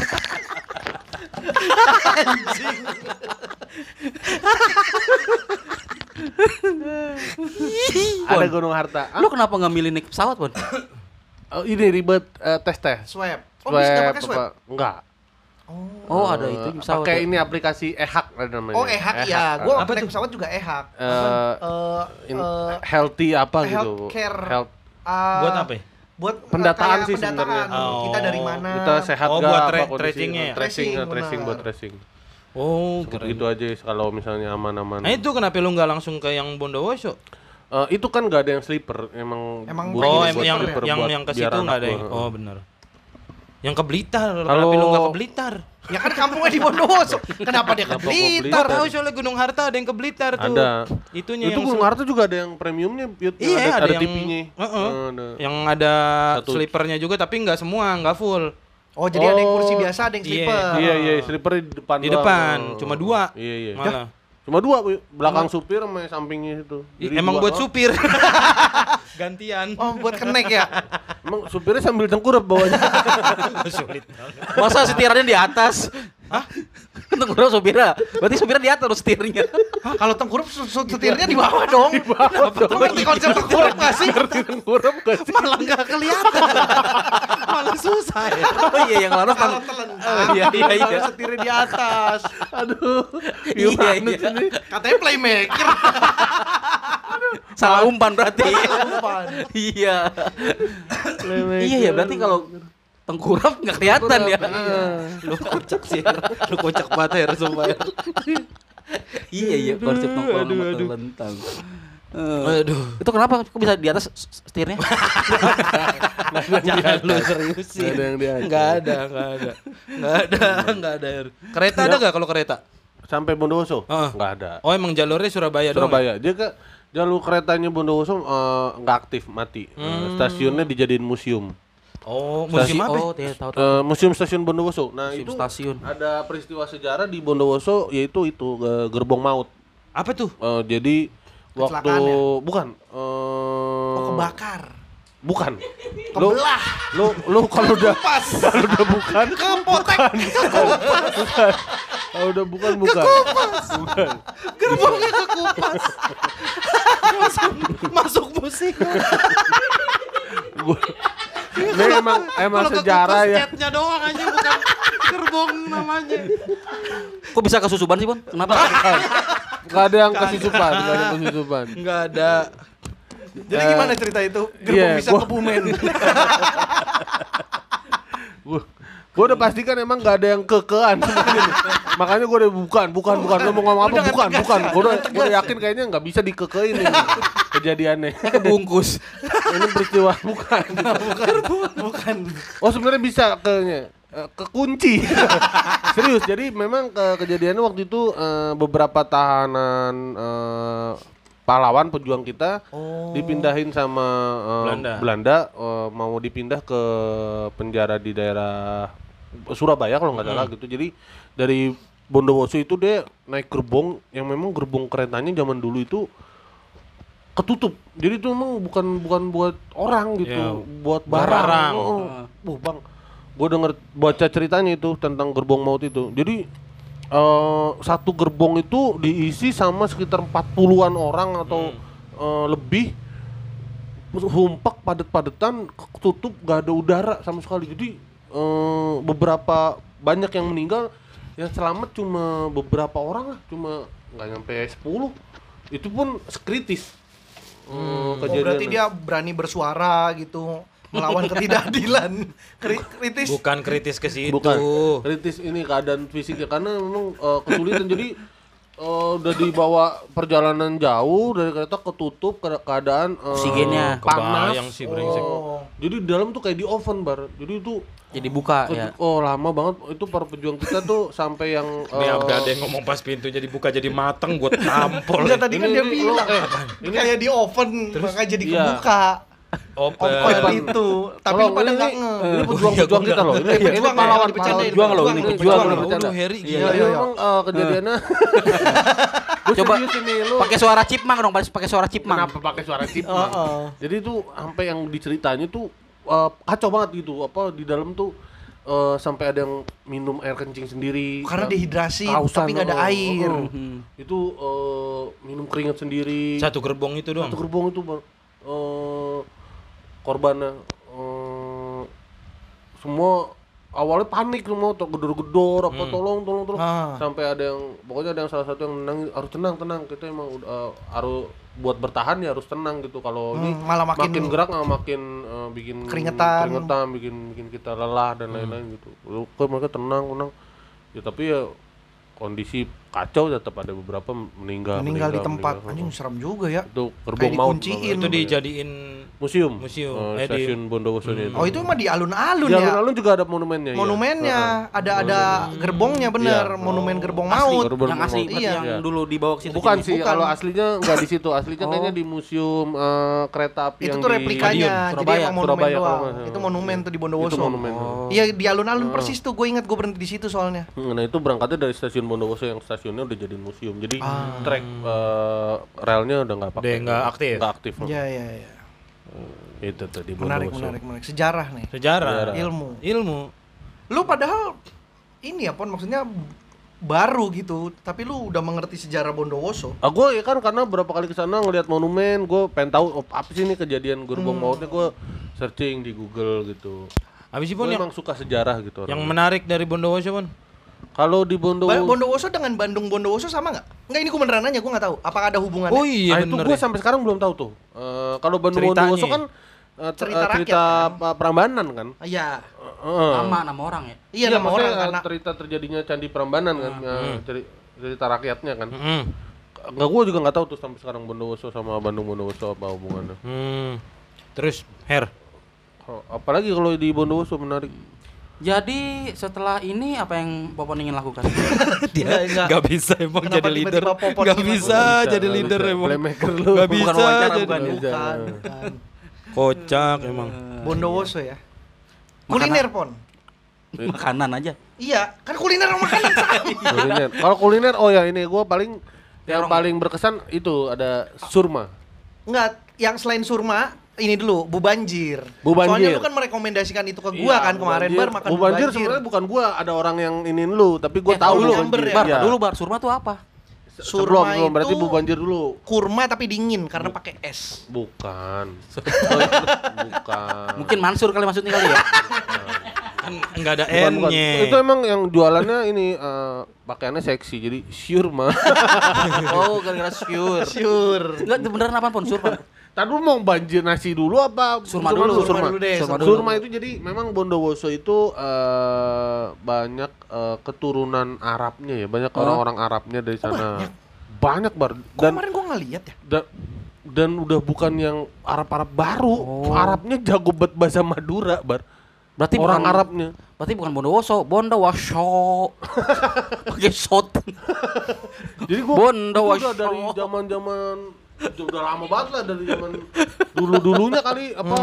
Ada Gunung Harta. Ah, Lu kenapa nggak milih naik pesawat, Bon? oh, ini ribet eh, tes tes. Swab. Oh, pakai swab. Enggak. Oh, ada itu pesawat. Pakai ya? ini aplikasi ehak ada namanya. Oh, ehak ya. Gua Apa naik pesawat juga ehak. Eh, Eh, in- eh, healthy apa gitu. healthcare. Health ah, Buat apa? ya? Buat Pendataan sih pendataan. sebenarnya. Oh. Kita dari mana? kita sehat Oh, nggak, buat apa tra- tracingnya ya? Tracing, Tracing, tracing buat tracing. Oh, Seperti keren. itu aja kalau misalnya aman-aman. Nah itu kenapa lu nggak langsung ke yang Bondowoso? Eh, itu kan nggak ada yang sleeper, emang. Emang Oh, buat buat yang sleeper yang buat yang ke situ nggak ada yang. Oh, benar. Yang ke Blitar. Kalau- lu nggak ke Blitar? Ya kan kampungnya di Bondowoso. Kenapa dia ke Blitar? Tahu soalnya Gunung Harta ada yang ke Blitar tuh. Ada. Itunya itu yang Gunung Harta juga ada yang premiumnya. Iya, ada, ada ada yang- TV-nya. Heeh. Eh, ada. yang ada Satu. sleepernya juga tapi nggak semua, nggak full. Oh, jadi ada yang kursi Oh. biasa, ada yang Iya. sleeper. Iya iya, sleeper di depan Di depan, Oh. cuma dua. Iya iya. Malah. Cuma dua, Bu. belakang supir sama sampingnya itu. Jadi Emang dua buat supir. Gantian. Oh, buat kenek ya. Emang supirnya sambil tengkurap bawahnya. Sulit. Masa setirannya di atas? Hah? Tengkurap supirnya. Berarti supirnya di atas setirnya. Hah, kalau tengkurap setirnya di bawah dong. Di bawah dong. ngerti konsep tengkurap gak sih? Ngerti tengkurap gak sih? Malah nggak kelihatan. Malah susah ya. Oh iya yang laras tang- telentang, iya, iya, iya. setirnya di atas. Aduh. Iya, iya. Katanya playmaker. Salah umpan berarti. Umpan. iya. Iya ya berarti kalau tengkurap nggak kelihatan ya. Lu kocak sih. Lu kocak banget ya sumpah. ya. iya iya konsep tengkurap sama telentang. Eh, Aduh. itu kenapa kok bisa di atas setirnya? Jangan lu seriusin. Nggak ada yang di atas. Nggak ada, nggak ada. Nggak ada, nggak ada. Kereta ada nggak kalau kereta? Sampai Bondowoso? Heeh. Nggak ada. Oh emang jalurnya Surabaya, doang. ya? Surabaya. Dia ke jalur keretanya Bondowoso eh, nggak aktif, mati. Eh, Hmm. stasiunnya dijadiin museum. Oh, musim apa? Oh, tidak tahu. tahu. Eh, museum stasiun Bondowoso. Nah, Museum itu stasiun. ada peristiwa sejarah di Bondowoso yaitu itu eh, gerbong maut. Apa tuh? Eh, jadi waktu ya? bukan eh Oh, kebakar. bukan. Lu Kebelah. lu lu kalau udah Pas. kalau udah bukan Kepotek. kalau udah bukan bukan. Bukan. Gerbongnya kekupas. Masuk musik. Gua- Ini emang emang Kalau sejarah ya. catnya doang aja bukan gerbong namanya. Kok bisa kesusuban sih, Bon? Kenapa? Gak ada yang kesusupan, gak ada yang kesusupan. Enggak ada. Jadi gimana cerita itu? Gerbong iya, bisa gua- kebumen. Gua udah pastikan emang gak ada yang kekean. Makanya gua udah bukan, bukan, bukan. Lu mau ngomong apa? Bukan, bukan. ya, Gua udah, gua udah ya. yakin kayaknya nggak bisa dikekein ini kejadiannya. Kebungkus. Ini peristiwa bukan. Bukan. Oh sebenarnya bisa kayaknya Eh, kekunci. Serius. Jadi memang ke kejadiannya waktu itu eh, beberapa tahanan eh, pahlawan pejuang kita dipindahin sama eh, Belanda. Belanda eh, mau dipindah ke penjara di daerah Surabaya kalau nggak salah gitu. Jadi dari Bondowoso itu dia naik gerbong yang memang gerbong keretanya zaman dulu itu ketutup. Jadi itu memang bukan bukan buat orang gitu, Ya, buat barang. barang. Oh, oh, bang, gue denger baca ceritanya itu tentang gerbong maut itu. Jadi eh, satu gerbong itu diisi sama sekitar 40-an orang atau eh, lebih humpak padat-padatan ketutup gak ada udara sama sekali. Jadi eh, beberapa banyak yang meninggal yang selamat cuma beberapa orang lah, cuma nggak nyampe 10. Itu pun kritis. Eh, Oh, berarti dia berani bersuara gitu melawan ketidakadilan. Kri- Kritis. Bukan kritis ke situ. Bukan kritis ini keadaan fisiknya karena memang eh, kesulitan jadi eh, udah dibawa perjalanan jauh dari kereta ketutup ke keadaan Oksigennya. panas. Kebayang sih, brengsek. Oh. Jadi di dalam tuh kayak di oven bar. Jadi itu Jadi buka ke- ya. oh lama banget itu para pejuang kita tuh sampai yang Ini eh, sampai ada yang ngomong pas pintu jadi buka jadi mateng buat tampol. Enggak tadi kan dia bilang eh, ini kayak di oven makanya jadi Iya. Open. Oven itu. Tapi lu pada enggak ini, nge. ini pejuang-pejuang kita loh. Ini, pejuang, pahlawan. Pejuang loh, ini pejuang, pejuang pejuang. loh. Oh, lu Harry Iya, gila. Ini iya. memang eh, kejadiannya. Gua Coba pakai suara cipmang dong, pakai suara cipmang. Kenapa pakai suara cipang? Heeh. Jadi tuh sampai yang diceritanya tuh eh, kacau banget gitu. Apa di dalam tuh eh, sampai ada yang minum air kencing sendiri. Karena Eh, dehidrasi tapi nggak ada oh, air. oh, oh. Itu eh, minum keringat sendiri. Satu gerbong itu doang. Satu gerbong itu Bang. Eh, korbannya eh, semua awalnya panik semua tuh gedor-gedor apa tolong tolong tolong Ah. sampai ada yang pokoknya ada yang salah satu yang menang harus tenang tenang kita emang udah eh, harus buat bertahan ya harus tenang gitu kalau ini Hmm, malah makin- gerak nggak makin eh, bikin Keringetan. keringetan, bikin bikin kita lelah dan lain-lain gitu Lalu kok mereka tenang tenang ya tapi ya kondisi kacau tetap ada beberapa meninggal Meninggal di tempat. meninggal. Anjing serem juga ya. itu gerbong maut dikunciin. Itu dijadiin museum Museum. Eh, Eh, di- stasiun Bondowoso itu Oh itu mah di alun-alun di ya. alun-alun juga ada monumennya ya? Monumennya ada ada gerbongnya bener, Iya. monumen gerbong Asli, maut. Gerbong yang asli berarti Iya. yang Iya. dulu dibawa ke situ. Bukan jadi. sih, Bukan. kalau aslinya nggak di situ. Aslinya kayaknya di museum eh, kereta api Itu yang tuh di replikanya, jadi Surabaya. emang monumen Surabaya doang. salah. Itu monumen tuh di Bondowoso. Itu monumen. Iya di alun-alun persis tuh, gue inget gue berhenti di situ soalnya. Hmm, Nah itu berangkatnya dari stasiun Bondowoso yang stasiunnya udah jadi museum. Jadi Ah. trek eh, relnya udah nggak pakai. Udah nggak aktif. Nggak aktif. Iya iya iya. Itu tuh di Menarik Bondowoso. menarik menarik. Sejarah nih. sejarah. Ilmu. Ilmu. Lu padahal ini ya pon maksudnya baru gitu, tapi lu udah mengerti sejarah Bondowoso. Ah, gue ya kan karena berapa kali ke sana ngelihat monumen, gue pengen tahu oh, apa sih ini kejadian gerbong Hmm. mautnya. Gue searching di Google gitu. Habis itu pun yang, emang suka sejarah gitu. yang orangnya. menarik dari Bondowoso pun. Kalau di Bondowoso, Bondowoso dengan Bandung Bondowoso sama nggak? Nggak ini gue beneran nanya, gue nggak tahu. Apakah ada hubungannya? Oh iya ah, itu gue ya. sampai sekarang belum tahu tuh. Eh, kalau Bandung Ceritanya. Bondowoso kan ter- Cerita rakyat, cerita kan? pa- Prambanan kan. Iya. Heeh. Nama nama orang ya. Iya nama maksudnya, orang karena cerita terjadinya Candi Prambanan kan, ceri- cerita rakyatnya kan. Hmm. Enggak gue juga nggak tahu tuh sampai sekarang Bondowoso sama Bandung Bondowoso apa hubungannya. Hmm. Terus Her. Apalagi kalau di Bondowoso menarik. Jadi setelah ini apa yang Popon ingin lakukan? Dia enggak. Gak bisa emang Kenapa jadi leader. tiba-tiba Popon Gak gimana? bisa Nggak jadi nggak leader emang. Playmaker lu. Gak Bukan bisa wawancara, bukan ya? Bukan, bukan. kocak emang. Bondowoso ya. Kuliner pon. Makanan aja. Iya, kan kuliner sama makanan sama. kuliner. Kalau kuliner oh ya ini gue paling yang Terong. paling berkesan itu ada surma. Enggak, yang selain surma ini dulu bubanjir. Bubanjir. Soalnya lu kan merekomendasikan itu ke gua Iya, kan kemarin bar makan Bubanjir sebenarnya bukan gua, ada orang yang inin lu, tapi gua Eh, tahu dulu, Amber ya? Bar, Iya. dulu bar surma tuh apa? Surma Sebelum, sebelum berarti itu- bubanjir dulu. kurma tapi dingin karena pakai es. Bukan. bukan. Mungkin Mansur kali maksudnya kali ya. Kan enggak ada. N-nya. Itu emang yang jualannya ini eh, pakaiannya seksi, jadi surma. oh, gara-gara sure. Sure. Enggak beneran apa pun surma. Tadi lu mau banjir nasi dulu apa? Surma dulu, surma dulu deh, surma surma dulu. Surma itu jadi memang Bondowoso itu eh, banyak eh, keturunan Arabnya ya, banyak Oh. orang-orang Arabnya dari sana. banyak bar Kok dan kemarin gua nggak lihat ya? da- dan udah bukan yang Arab-Arab baru. Arabnya jago bet bahasa Madura, bar. Berarti Orang bukan, Arabnya. Berarti bukan Bondowoso, Bondowoso. Pakai shot. Jadi gua Bondowoso. dari zaman-zaman udah lama banget lah dari zaman dulu-dulunya kali apa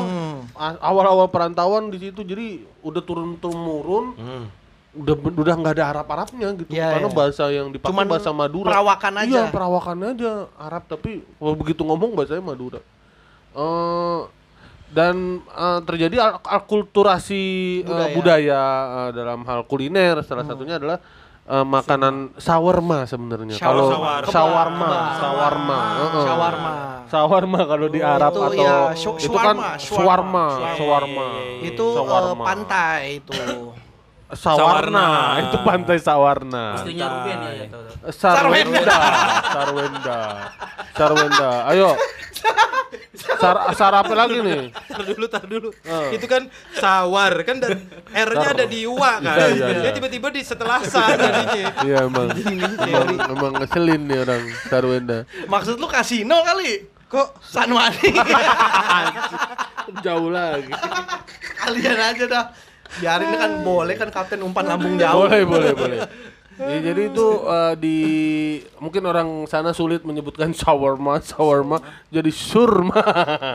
a- awal-awal perantauan di situ jadi udah turun temurun Hmm. udah udah nggak ada Arab-Arabnya gitu Iya, karena iya. bahasa yang dipakai Cuman bahasa Madura perawakan aja. iya perawakan aja Arab tapi kalau begitu ngomong bahasanya Madura Eh, dan eh, terjadi al- alkulturasi eh, Budaya. budaya, eh, dalam hal kuliner salah satunya adalah eh, makanan shawarma sebenarnya kalau Shawarma. shawarma Kebab. shawarma heeh. Shawarma. shawarma kalau di Arab itu atau ya, itu kan shawarma, shawarma shawarma. shawarma Itu eh, pantai itu. Sawarna. Sawarna. Itu pantai Sawarna. Istrinya Ruben ya, ya tahu, tahu. Sarwenda. Sarwenda. Sarwenda. Ayo. Sar, sar apa lagi nih? Tar dulu, tar dulu. Eh. Itu kan sawar kan dan R-nya ada di wa kan. Iya, iya, iya. Dia tiba-tiba di setelah sa jadinya. Iya emang. emang, emang ngeselin nih orang Sarwenda. Maksud lu kasino kali? Kok Sanwani. Jauh lagi. Kalian aja dah. Biarin kan boleh kan kapten umpan lambung jauh. Boleh, boleh, boleh. Ya, jadi itu eh, di mungkin orang sana sulit menyebutkan shawarma, shawarma jadi surma.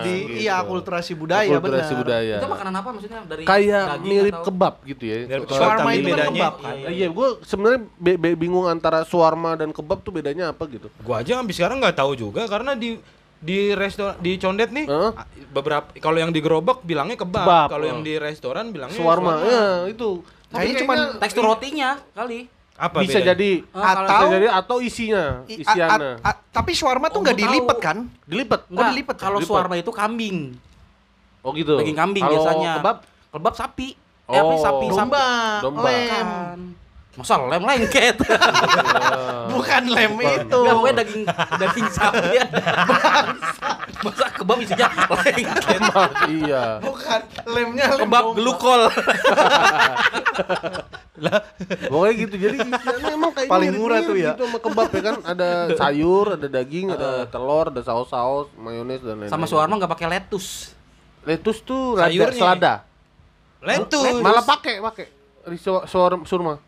Di iya akulturasi budaya Akulturasi benar. budaya. Itu makanan apa maksudnya dari Kayak mirip atau- kebab gitu ya. Mirip Kalau- kebab, Shawarma itu kan bedanya- kebab kan. Eh, Iya, gue sebenarnya be- be- bingung antara shawarma dan kebab tuh bedanya apa gitu. gua aja sampai sekarang nggak tahu juga karena di di restoran di condet nih Heeh. a- beberapa kalau yang di gerobak bilangnya kebab, Kebab, kalau oh. yang di restoran bilangnya Shawarma, ya itu. Tapi Kayaknya cuman Tekstur rotinya kali. apa bisa bedanya? jadi Ah, kalau- bisa Atau- jadi atau isinya, I- a- isiannya. a- a- tapi shawarma tuh Oh, nggak gua tahu. dilipet kan? Dilipat. Oh, dilipet. Kalau Dilipet. suarma itu kambing. Oh gitu. Daging kambing Kalau biasanya. kebab Kebab sapi. Eh, apa Oh. sapi, sapi. Domba, Domba. lem. Masa lem lengket. Bukan lem itu. Enggak, pokoknya daging daging sapi ya. Masa kebab isinya lengket. Iya. Bukan lemnya lem Kebab glukol. Pokoknya gitu. Jadi isiannya emang kayak Paling murah tuh ya. Gitu sama kebab ya kan ada sayur, ada daging, ada telur, ada saus-saus, mayones dan lain-lain. Sama suarma nggak pakai lettuce. Lettuce tuh Sayurnya. selada. Lettuce. Malah pakai, pakai. Surma.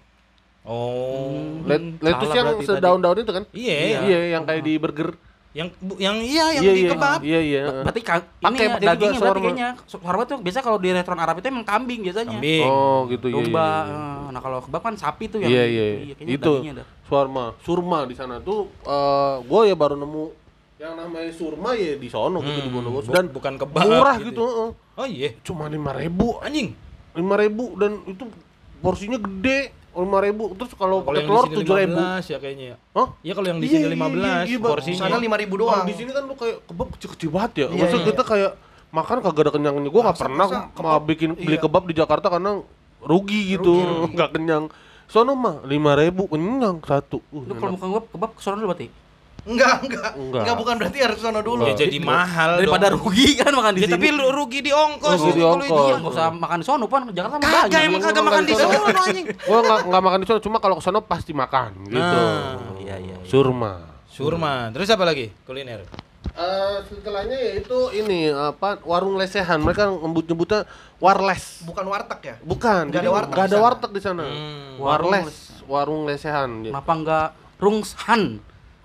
Oh. Let, lettuce yang sedaun-daun itu kan? Iya. Iya, yang kayak di burger. Yang bu- yang iya yang iya, di iya, kebab. Iya, iya. Berarti ka- Pakai juga dagingnya berarti kayaknya. Suarma tuh biasa kalau di restoran Arab itu emang kambing biasanya. Kambing. Oh, gitu iya. Domba. iya, iya. eh, Nah, kalau kebab kan sapi tuh yang Iya, iya. Itu surma. Surma di sana tuh eh gue ya baru nemu yang namanya surma ya di sono gitu di Hmm, Bondowoso dan bukan kebab murah gitu gitu, heeh. Oh iya. cuma lima ribu Anjing. lima ribu dan itu porsinya gede lima ribu terus kalau pakai telur tujuh ribu 15 ya kayaknya ya. Hah? Iya kalau yang di Iya, sini iya, 15 iya, iya, Bang. porsinya. Sana 5000 Kalau doang. di sini kan lu kayak kebab kecil-kecil banget ya. Iya, Maksud iya. kita kayak makan kagak ada kenyangnya. Gua nggak pernah mau bikin beli iya. kebab di Jakarta karena rugi gitu, nggak kenyang. Sono mah lima ribu kenyang satu. Uh, Lu kalau mau kebab kebab ke sono dulu berarti. Enggak, enggak. Enggak. Enggak bukan berarti harus sono dulu. Ya jadi mahal Daripada dong. rugi kan makan di Ya, sini. tapi lu rugi di ongkos. Rugi di ongkos. itu- Iya, nggak usah makan di sono pun Jakarta mah Kagak banyak. emang kagak makan di sono anjing. Gua nggak nggak makan di sono, cuma kalau ke sono pasti makan gitu. Nah. Iya, iya. iya. Surma. Surma. Terus apa lagi? Kuliner. Eh, setelahnya yaitu ini apa warung lesehan. Mereka nyebut nyebutnya warles. Bukan warteg ya? Bukan, jadi ada warteg di ada sana. warteg di sana. Hmm. Warles, warung lesehan. Kenapa enggak rungshan?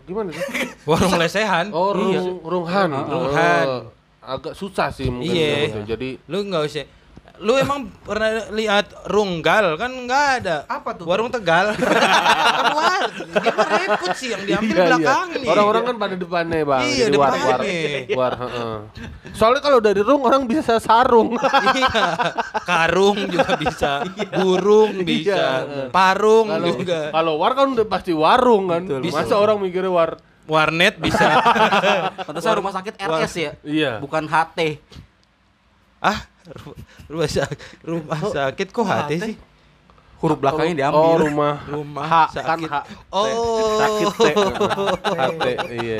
Gimana sih? Warung lesehan. Oh, rung, Iya. runghan. Runghan. Oh, agak susah sih mungkin. Iya. gitu. Jadi Lu nggak usah. Lu emang pernah lihat runggal kan nggak ada. Apa tuh? Warung Tegal. Keluar. Dia repot sih yang diambil Iya, belakang iya. nih. Orang-orang kan pada depannya, Bang. Iya, Jadi war, war, depannya. war, heeh. Soalnya kalau dari rung orang bisa sarung. iya. Karung juga bisa. Burung bisa. Parung Kalau juga. kalau war kan udah pasti warung kan. Betul. Masa orang mikirnya war? Warnet bisa. Pantesan rumah sakit RS ya. Iya. Bukan HT. ah, rumah sakit, rumah sakit kok hati sih? Huruf belakangnya Oh, diambil. rumah Rumah H kan sakit. H. Oh. Sakit T. HT. Iya. iya.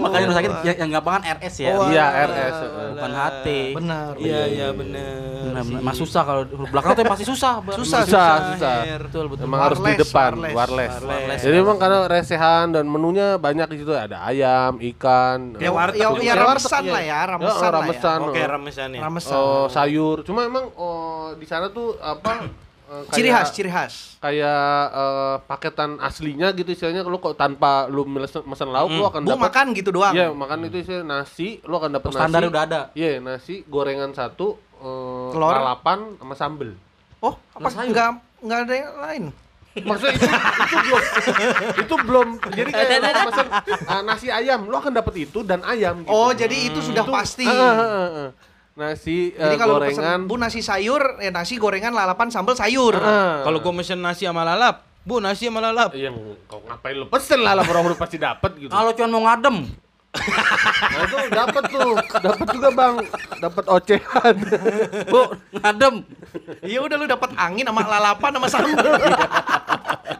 Makanya rumah sakit yang, yang gampang kan RS ya. Oh, Iya, alah. RS, heeh. Bukan HT. Benar. Iya, iya bener. Benar, sih. Mas susah kalau belakang tuh yang pasti susah. Susah, Susah, susah. Betul, betul. Emang harus di depan. Warles. Jadi emang karena resehan dan menunya banyak di situ ada ayam, ikan, Ya, Kayak warteg ya, juga. ya Kayak ramesan lah iya. ya, Ya, ramesan oh, ya. ramesan. Oke, oh. ramesan ya. Ramesan. Oh, sayur. Cuma emang oh, di sana tuh apa? Eh, ciri kayak- khas, ciri khas. Kayak eh, paketan aslinya gitu istilahnya lu kok tanpa lu mesen, mesen lauk lu akan dapat makan gitu doang. Iya, makan itu istilahnya nasi, lu akan dapat nasi. Standar udah ada. Iya, nasi gorengan satu, eh, Telur. lalapan sama sambel. Oh, apa enggak enggak ada yang lain? Maksudnya itu, itu belum itu belum jadi kayak lu pesen ah, nasi ayam, lu akan dapat itu dan ayam gitu. Oh, jadi itu sudah Itu- pasti. Ah, ah, ah, ah. Nasi Jadi eh, kalau gorengan. pesen Bu nasi sayur, eh nasi gorengan lalapan sambal sayur. Ah. Kalau gua mesen nasi sama lalap, Bu nasi sama lalap. yang kau ngapain lu pesen lah orang udah pasti dapat gitu. Kalau cuma mau ngadem, Nah itu dapat tuh, dapat juga bang, dapat ocehan. Bu, ngadem. Iya udah lu dapat angin sama lalapan sama sambal.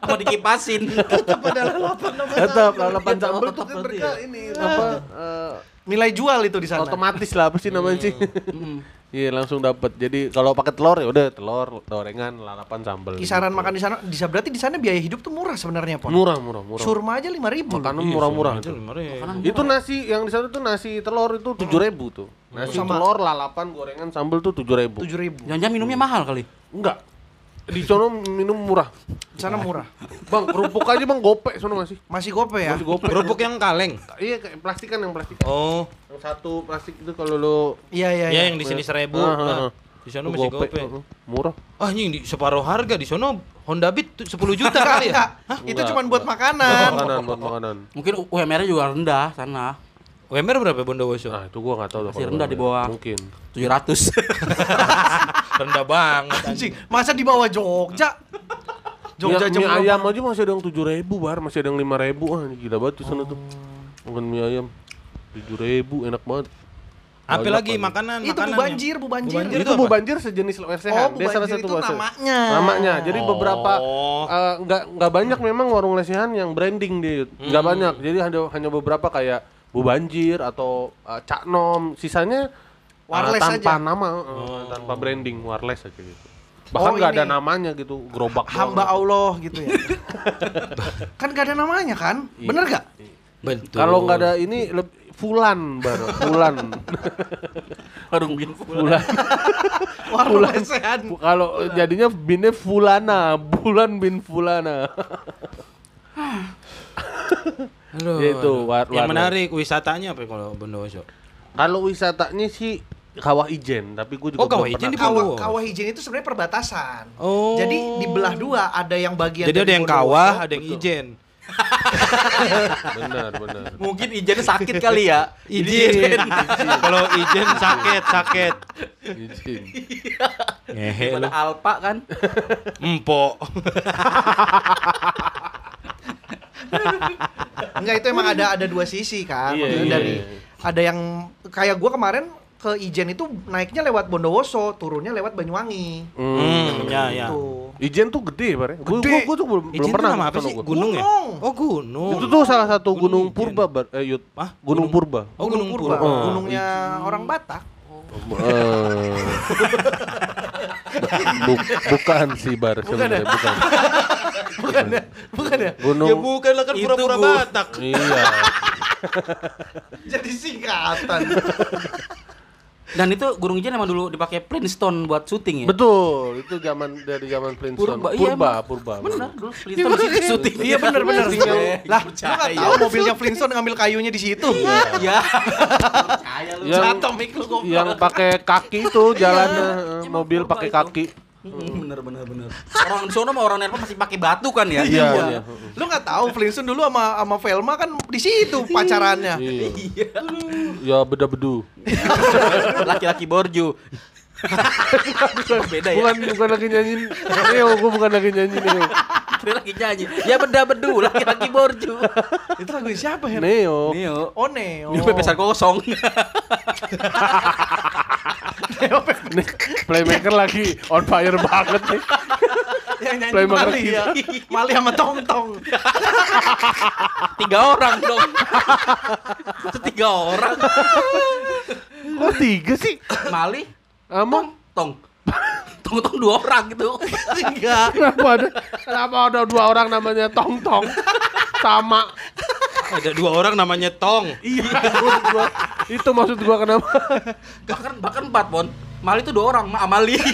Mau dikipasin. Tetap ada lalapan sama Tetap sambal. lalapan Iya, sambal tetap tuh kan berarti mereka ya. ini apa eh, Nilai jual itu di sana. otomatis lah apa sih namanya sih? Iya langsung dapat. Jadi kalau pakai telur ya udah telur, gorengan, lalapan, sambal. Kisaran makan di sana, bisa berarti di sana biaya hidup tuh murah sebenarnya, Pon. murah, murah, murah. Surma aja 5000 ribu. Makanan murah-murah Itu itu. lima ribu. Itu nasi yang di sana tuh nasi telur itu tujuh ribu tuh. Nasi Sama- telur, lalapan, gorengan, sambal tuh tujuh ribu. Tujuh ribu. Jangan-jangan minumnya mahal kali. Enggak. Di sono minum murah. Di sana murah. Bang, kerupuk aja bang gope sono masih. Masih gope ya? Masih gope. Kerupuk yang kaleng. Iya kayak plastikan yang plastik. Oh, Yang satu plastik itu kalau lo Iya iya. ya iya. yang di sini seribu. Ah, ah, ah. di sana Itu masih gope, gope. uh, murah. Ah, di separuh harga di sono Honda Beat tuh 10 juta Enggak, kali ya. enggak. Itu Enggak, cuma buat enggak. makanan. Makanan buat makanan. Mungkin UMR-nya juga rendah sana. UMR berapa Bondowoso? Nah, itu gua nggak tahu Masih rendah di bawah. Mungkin. 700. Rendah banget. Anjing, masa di bawah Jogja? Jogja Mie- jam mie ayam aja masih ada yang tujuh ribu bar, masih ada yang lima ribu. Ah, gila banget di sana tuh. Makan mie ayam tujuh ribu enak banget. Apa lagi banget. makanan? Itu bu makanan banjir, bu banjir. Bu banjir Itu itu bu banjir sejenis lesehan. Oh, Bu Dia salah Banjir satu itu bahasa- namanya. Namanya. Jadi beberapa Oh. eh, nggak nggak banyak memang warung lesehan yang branding dia. Nggak Hmm. banyak. Jadi hanya hanya beberapa kayak Bu Banjir atau eh, Cak Nom. Sisanya eh, Warles tanpa aja. nama, eh, tanpa branding, warles aja gitu. Bahkan Oh, nggak ada ini. namanya gitu, gerobak Hamba doang. Allah gitu ya. kan gak ada namanya kan? Bener gak? Betul. Kalau nggak ada ini leb- Fulan baru, Fulan. Warung bin Fulan. Warung lesehan. Fu- Kalau jadinya binnya Fulana, Bulan bin Fulana. Ya itu, war- Yang menarik wisatanya apa kalau Bondowoso? Kalau wisatanya sih Kawah Ijen, tapi gue juga Oh, Kawah Ijen pernah. di Kawah, kawah ijen itu sebenarnya perbatasan. Oh. Jadi dibelah dua, ada yang bagian Jadi ada yang kawah, ada yang betul. ijen. Benar, benar. Mungkin ijennya sakit kali ya. Ijen. Kalau ijen sakit, sakit. Ijen. Ngehe lu. Gimana Alpa kan? Empok. Enggak itu emang ada ada dua sisi kan. Iya, Maksudnya iya, dari iya. ada yang kayak gua kemarin ke Ijen itu naiknya lewat Bondowoso, turunnya lewat Banyuwangi. Hmm, ya ya. Tuh. Ijen tuh gede, Bar. Gue Gede. gua tuh belum, belum Ijen pernah nama ke apa sih? gua. Gunung ya? Gunung. Oh, gunung. Itu tuh salah satu Gunung gunung, Ijen. purba, Bar. Eh, Yud. Hah? Gunung Purba. Oh, Gunung Purba. Purba. Oh. Gunungnya orang Batak. Bu- bukan sih, Bar. sebenarnya, bukan. Bukan ya? Bukan ya? Gunung. Ya bukan lah kan pura-pura gua. Batak. Iya. Jadi singkatan. Dan itu Gunung Ijen emang dulu dipakai Flintstone buat syuting ya? Betul, itu zaman dari zaman Flintstone. Purba, Purba, iya, purba, emang. purba. Bener, dulu Flintstone di situ syuting. Iya bener bener. Iya, Lah, lu nggak tahu mobilnya Flintstone ngambil kayunya di situ? Iya. Percaya lu. Yang Atomik lu goblok. yang pakai kaki itu jalannya eh, mobil purba pakai itu. kaki. Mm, bener bener bener. Orang di sono mah orang Nerpa masih pakai batu kan ya? Iya, iya. Lu nggak tahu Flintstone dulu sama sama Velma kan di situ pacarannya. Iya. Ya beda bedu. Laki-laki borju. Beda ya. Bukan bukan lagi nyanyiin. Neo, gua bukan lagi nyanyiin Neo. Dia lagi nyanyi. Ya beda bedu, laki-laki borju. Itu lagu siapa ya? Neo. Nio. Oh Neo. Ini pepesan kosong. Nih, playmaker lagi on fire banget nih. Yang nyanyi Play Maker Mali ya. Mali sama Tong Tong. Tiga orang dong. Itu tiga orang. Kok tiga sih? Mali, Ama tong. Tong tong dua orang gitu. Tiga. kenapa ada kenapa ada dua orang namanya Tong Tong sama Ada dua orang namanya Tong. iya maksud gua, itu maksud gua kenapa Bahkan bahkan empat pon. Mali itu dua orang, Ma Amali.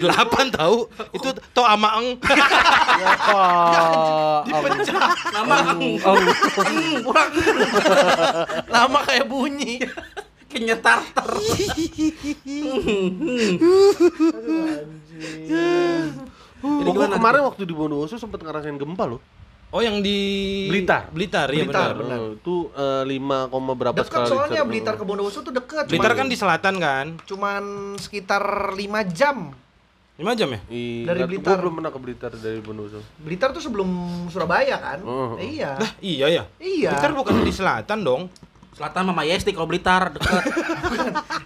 Delapan tahu. Itu To Amaeng. oh, Nama Eng. oh, Eng, kurang. Lama kayak bunyi. Kayaknya tartar. Jadi Oh, gua gimana? kemarin waktu di Bondowoso sempat ngerasain gempa loh. Oh yang di Blitar. Blitar, iya Blitar, benar. Oh, itu eh, lima koma berapa Dekat sekali soalnya. Blitar ke Bondowoso tuh dekat. Blitar kan di selatan kan? cuman sekitar 5 jam. 5 jam ya? Ih, Dari Blitar. Gua belum pernah ke Blitar dari Bondowoso. Blitar tuh sebelum Surabaya kan? Oh. Iya. Lah, iya ya. Iya. Blitar bukan di selatan dong. Selatan Mama Yesti kalau Blitar deket.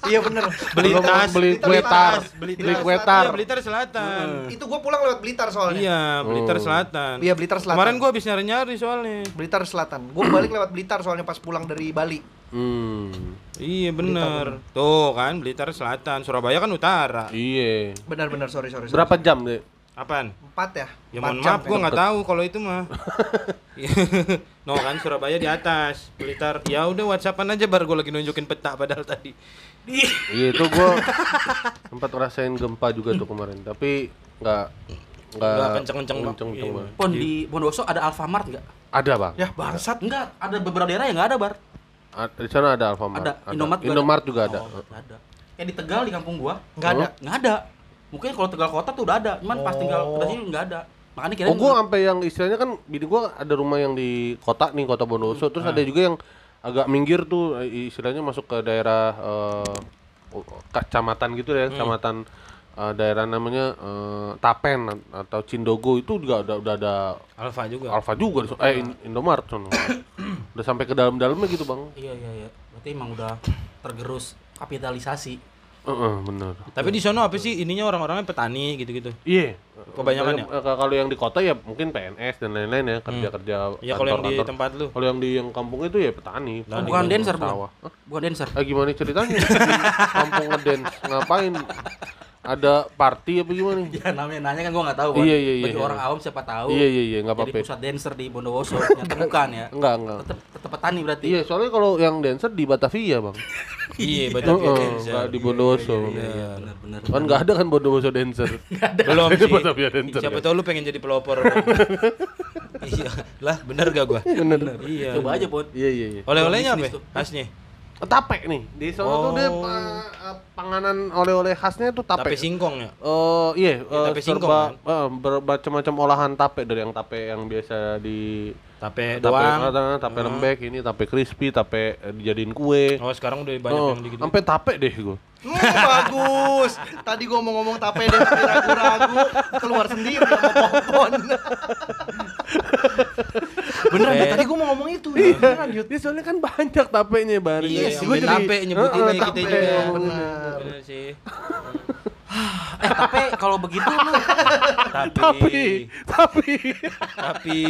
Iya bener. Beli Belum tas, beli kue tar. beli Beli tas. kue tar. Iya, Blitar selatan. Itu gua pulang lewat Blitar soalnya. Iya, Blitar Oh. selatan. Iya, Blitar Selatan. Kemarin gua habis nyari-nyari soalnya. Blitar Selatan. Gua balik lewat Blitar soalnya pas pulang dari Bali. Hmm. Iya bener. Tuh kan Blitar selatan, Surabaya kan utara. Iya. Benar-benar sorry sorry. sorry. Berapa jam deh? Apaan? Empat ya? Ya Empat mohon maaf, gua nggak tahu kalau itu mah. no kan Surabaya di atas, Blitar. Ya udah WhatsAppan aja baru gua lagi nunjukin peta padahal tadi. Iya itu gua sempat ngerasain gempa juga tuh kemarin, tapi nggak nggak kenceng-kenceng, kenceng-kenceng Iya. Pon di Bondowoso ada Alfamart nggak? Ada bang. Ya bangsat. Enggak, ada beberapa daerah yang nggak ada, Bar. A- Di sana ada Alfamart. Ada. Indomart juga Indomart juga ada. Oh, ada. Kayak di Tegal di kampung gua, Nggak ada. nggak ada. Mungkin kalau Tegal kota tuh udah ada, cuman pas tinggal Oh. udah sini nggak ada. Makanya kira Oh gua sampai yang istilahnya kan bini gua ada rumah yang di kota nih kota Bondowoso, terus ada juga yang agak minggir tuh istilahnya masuk ke daerah eh, kecamatan gitu ya, kecamatan eh, daerah namanya eh, Tapen atau Cindogo itu juga udah udah ada Alfa juga. Alfa juga di eh In- Indomaret sono. udah sampai ke dalam-dalamnya gitu, Bang. Iya iya iya. Berarti emang udah tergerus kapitalisasi. Heeh, bener. Tapi di sono apa sih ininya orang-orangnya petani gitu-gitu. Iya. Kebanyakan ya? Kalau yang di kota ya mungkin PNS dan lain-lain ya, kerja-kerja Ya kalau yang di tempat lu. Kalau yang di yang kampung itu ya petani. Nah, bukan dancer, bukan? Hah? Bukan dancer. Eh gimana ceritanya? Kampung ngedance ngapain? Ada party apa gimana? Ya namanya nanya kan gua nggak tahu. Bang. Iya, iya, iya. Bagi orang awam siapa tahu. Iya iya iya nggak Jadi apa-apa. pusat dancer di Bondowoso, ternyata bukan ya. Enggak enggak. Tetap tetap petani berarti. Iya soalnya kalau yang dancer di Batavia bang. Iya, betul. Heeh, nggak di Bondowoso. Iya, benar benar. Kan nggak ada kan Bondowoso dancer. Belum sih. Batavia dancer. Siapa tahu lu pengen jadi pelopor. iya. Lah, bener gak gua? Bener. Iya. Coba aja, Pon. Iya iya iya. Oleh-olehnya apa? Khasnya. Tape nih di sana tuh dia Oh. pa- eh, panganan oleh-oleh khasnya tuh tape. Tape singkong ya. Eh iya, Ya, eh, tape singkong, serba kan? eh, bermacam-macam olahan tape dari yang tape yang biasa di Tape tape, doang. eh, tape lembek ini tape crispy, tape eh, dijadiin kue. Oh, sekarang udah banyak Oh, yang gitu. sampai tape deh gua. Hmm, bagus. Tadi gua mau ngomong tape deh tapi ragu-ragu keluar sendiri sama popon. Bener Tape. tadi gua mau ngomong itu. Iya, Ya, lanjut. ya soalnya kan banyak tapenya bar. Iya, sih, sampai gua jadi- tape nyebutin lagi kita tape, juga. bener. Bener sih. Eh, tapi kalau begitu lu Tapi Tapi, tapi, tapi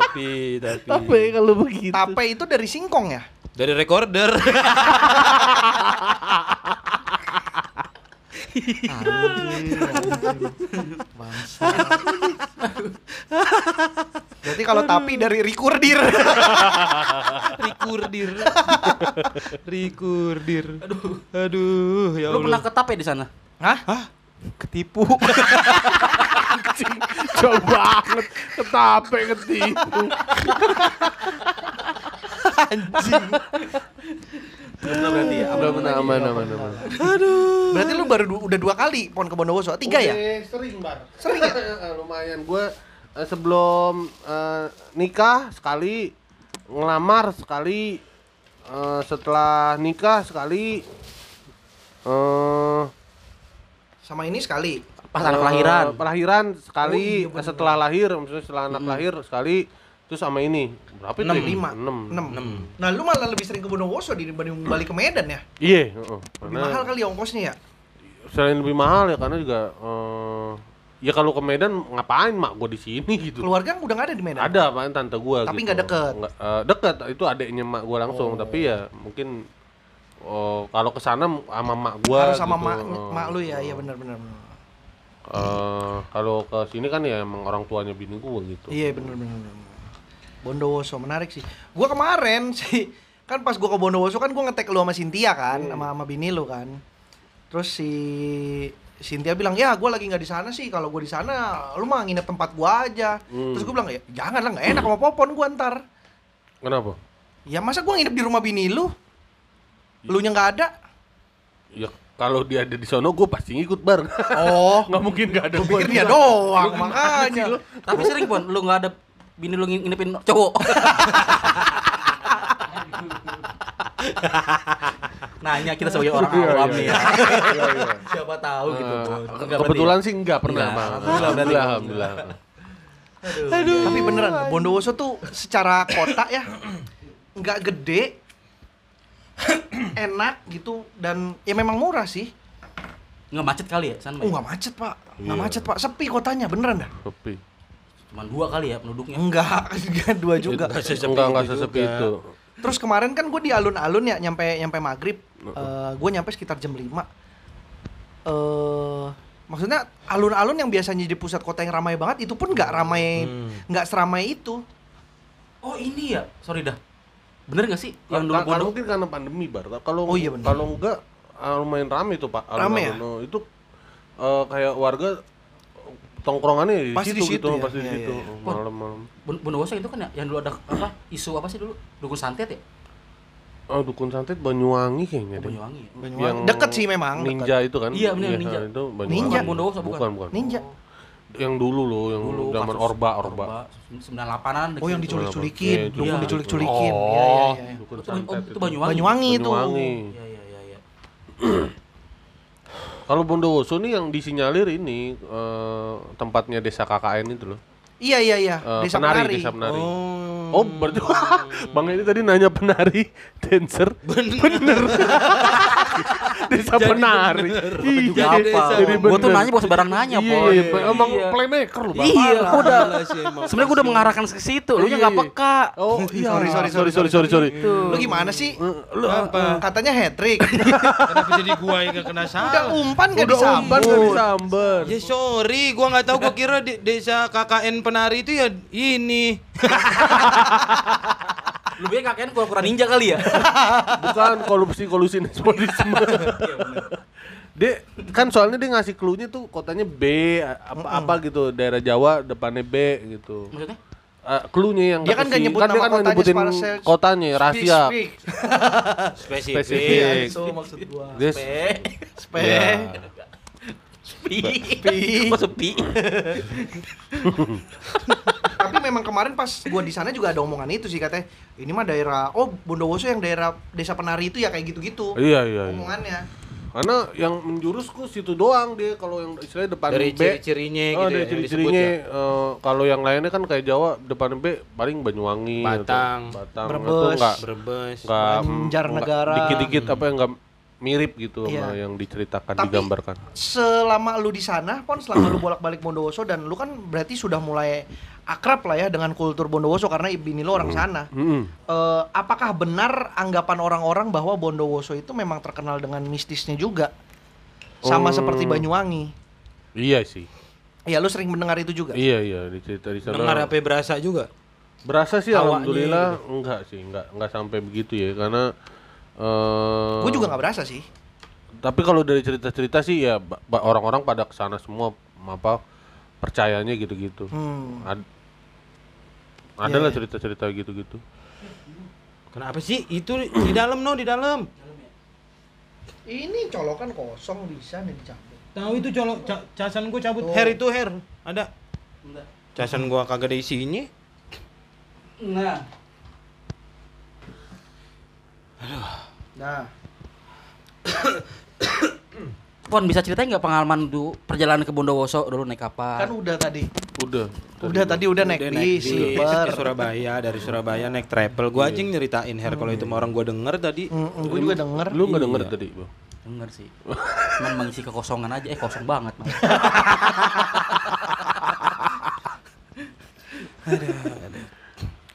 tapi tapi tapi kalau begitu. Tape itu dari singkong ya? dari recorder. Berarti kalau tapi dari rikurdir. Rikurdir. Rikurdir. Aduh. Aduh, ya lu pernah Allah. ke tape di sana? Hah? Hah? Ketipu. Jauh banget, ketape ketipu. Anjing. Belum berarti ya. Udah benar aman aman aman. Berarti lu baru du- udah dua kali pon ke Bondowoso? Tiga ya? Udah Sering bar. Sering ya? Lumayan gue sebelum eh, nikah sekali, ngelamar sekali, eh, setelah nikah sekali. eh Sama ini sekali. Pas anak eh, lahiran. Sekali, Oh, iya, bener. setelah lahir, maksudnya setelah anak lahir sekali, terus sama ini berapa itu? Enam. ya? Lima. Enam. Enam. Enam. Nah, lu malah lebih sering ke Bondowoso dibanding balik ke Medan ya? Iya, heeh. Lebih mahal kali ya ongkosnya ya? selain lebih mahal ya karena juga eh, ya kalau ke Medan ngapain mak gue di sini gitu Keluarga udah nggak ada di Medan? ada apaan tante gue Tapi gitu. nggak deket? Nggak, eh, deket itu adiknya mak gue langsung Oh. tapi ya mungkin oh, kalau ke sana sama mak gue Harus sama gitu. mak, mak lu ya? Iya benar benar. benar. eh, kalau ke sini kan ya emang orang tuanya bini gue gitu Iya benar benar. Bondowoso menarik sih. Gua kemarin sih kan pas gua ke Bondowoso kan gua ngetek lu sama Cynthia kan, sama sama bini lu kan. Terus si Cynthia bilang, "Ya, gua lagi nggak di sana sih. Kalau gua di sana, lu mah nginep tempat gua aja." Hmm. Terus gua bilang, "Ya, jangan lah, nggak enak sama Popon gua ntar." kenapa Ya masa gua nginep di rumah bini lu? Lu nya nggak ada? ya kalau dia ada di sono gue pasti ngikut bar Oh, nggak mungkin nggak ada pikir di dia doang, makanya. Tapi sering pon, lu nggak ada bini lu nginepin cowok. nanya kita sebagai orang Iya, awam iya, nih ya. Iya. Siapa tahu gitu. Bon. Enggak berarti kebetulan ya? sih enggak pernah, Enggak, Bang. alhamdulillah. Alhamdulillah, alhamdulillah. Tapi beneran, Bondowoso tuh secara kota ya nggak gede, enak gitu dan ya memang murah sih. Nggak macet kali ya, San? Oh nggak macet pak, nggak Iya. macet pak, sepi kotanya beneran dah. Sepi. Cuman dua kali ya penduduknya. Enggak, enggak dua juga. Enggak, enggak sesepi juga. itu. Terus kemarin kan gue di alun-alun ya nyampe nyampe maghrib, Eh gue nyampe sekitar jam 5 eh maksudnya alun-alun yang biasanya di pusat kota yang ramai banget itu pun nggak ramai, Hmm. nggak seramai itu. Oh ini ya, sorry dah. Bener gak sih yang Yang dulu pondok? mungkin karena pandemi bar. Kalau Oh iya, benar. kalau enggak ah, lumayan rame tuh Pak. Rame ya? Itu eh, kayak warga tongkrongannya di Pasti situ, di situ gitu, ya? pasti di Iya, situ iya, iya. malam-malam. Bon- Bondowoso itu kan ya, yang dulu ada apa? Isu apa sih dulu? Dukun santet ya? Oh, dukun santet Banyuwangi kayaknya Oh, deh. Banyuwangi. ya? Banyuwangi. Deket sih memang, Ninja itu kan? Iya, bener, Ninja. Itu Banyuwangi. Ninja. Bondowoso, bukan? bukan, bukan. Ninja. Yang dulu loh, yang Dulu zaman Orba, Orba. 98-an. Oh yang diculik. diculik-culikin, Iya, dukun iya. diculik-culikin. Oh, Iya, iya, iya. dukun Itu, Banyuwangi. Banyuwangi itu. Banyuwangi. Iya, iya, iya, iya. Kalau Bondowoso nih yang disinyalir ini eh, tempatnya desa KKN itu loh. Iya iya iya, Eh, desa penari, penari. desa penari. Oh. Oh, berarti Bang ini tadi nanya penari, dancer. Bener. desa penari. Iya, Apa? jadi Gua tuh nanya bukan sembarang nanya, Iya, Pon. iya, emang Iya. playmaker lu, Bang. Iya, gua udah. Parah sih emang. Sebenarnya gua udah mengarahkan ke situ, lu nya nggak peka. Oh, iya. Sorry, sorry, sorry, sorry, sorry, sorry. Lu gimana sih? Lu Apa? Katanya hat trick. Kenapa jadi gua yang gak kena Udah salah? umpan gak udah umpan gak disamber. Ya sorry, gua nggak tahu. Gua kira di desa KKN penari itu ya ini. Lu biar kakeknya kura-kura ninja kali ya? Bukan korupsi kolusi nepotisme. Dia kan soalnya dia ngasih clue-nya tuh kotanya B apa apa gitu daerah Jawa depannya B gitu. Maksudnya? Uh, clue-nya yang Dia kan nggak nyebut dia nama kan kotanya nyebutin kotanya rahasia. Spesifik. Spesifik. Itu maksud gua. Dia Eh, Spe. Iya. Memang kemarin pas gua di sana juga ada omongan itu sih katanya. Ini mah daerah oh Bondowoso yang daerah desa penari itu ya kayak gitu-gitu. Iya iya. iya. Omongannya. Karena yang menjurus kok situ doang dia kalau yang istilahnya depan Dari B. ciri-cirinya Oh, gitu dari ya, ciri-cirinya disebut eh, kalau yang lainnya kan kayak Jawa depan B paling Banyuwangi atau Batang, Batang Brebes. itu enggak Brebes. enggak Banjarnegara. dikit-dikit apa yang enggak mirip gitu sama Iya. yang diceritakan Tapi- digambarkan. Selama lu di sana, pon selama lu bolak-balik Bondowoso dan lu kan berarti sudah mulai akrab lah ya dengan kultur Bondowoso karena bini lu orang sana. Mm-mm. Eh, apakah benar anggapan orang-orang bahwa Bondowoso itu memang terkenal dengan mistisnya juga? Sama Hmm. seperti Banyuwangi. Iya sih. Ya lu sering mendengar itu juga. Iya iya dicerita di sana. Dengar apa berasa juga? Berasa sih Awaknya alhamdulillah enggak sih, enggak enggak sampai begitu ya karena eh Gue juga nggak berasa sih. Tapi kalau dari cerita-cerita sih ya orang-orang pada ke sana semua apa percayanya gitu-gitu. Hmm. Ad- Iya, ada lah iya. cerita-cerita gitu-gitu. Kenapa sih? Itu di dalam no, di dalam. Ini colokan kosong bisa nih dicabut. Tahu itu colok ca- casan gua cabut. Tuh. Hair itu hair. Ada. Casan gua kagak ada isinya. Nah, Nah, Pon bisa ceritain nggak pengalaman du perjalanan ke Bondowoso dulu naik kapal? kan udah tadi. Udah. Udah tadi udah naik Udah bis, bis sleeper. ke Surabaya, dari Surabaya naik travel. Gua aja yang nyeritain hair kalau itu mah orang gua denger tadi. gue juga denger. Lu nggak denger Iya. tadi, Bang? Denger sih. Cuman mengisi kekosongan aja, eh kosong banget. Mas.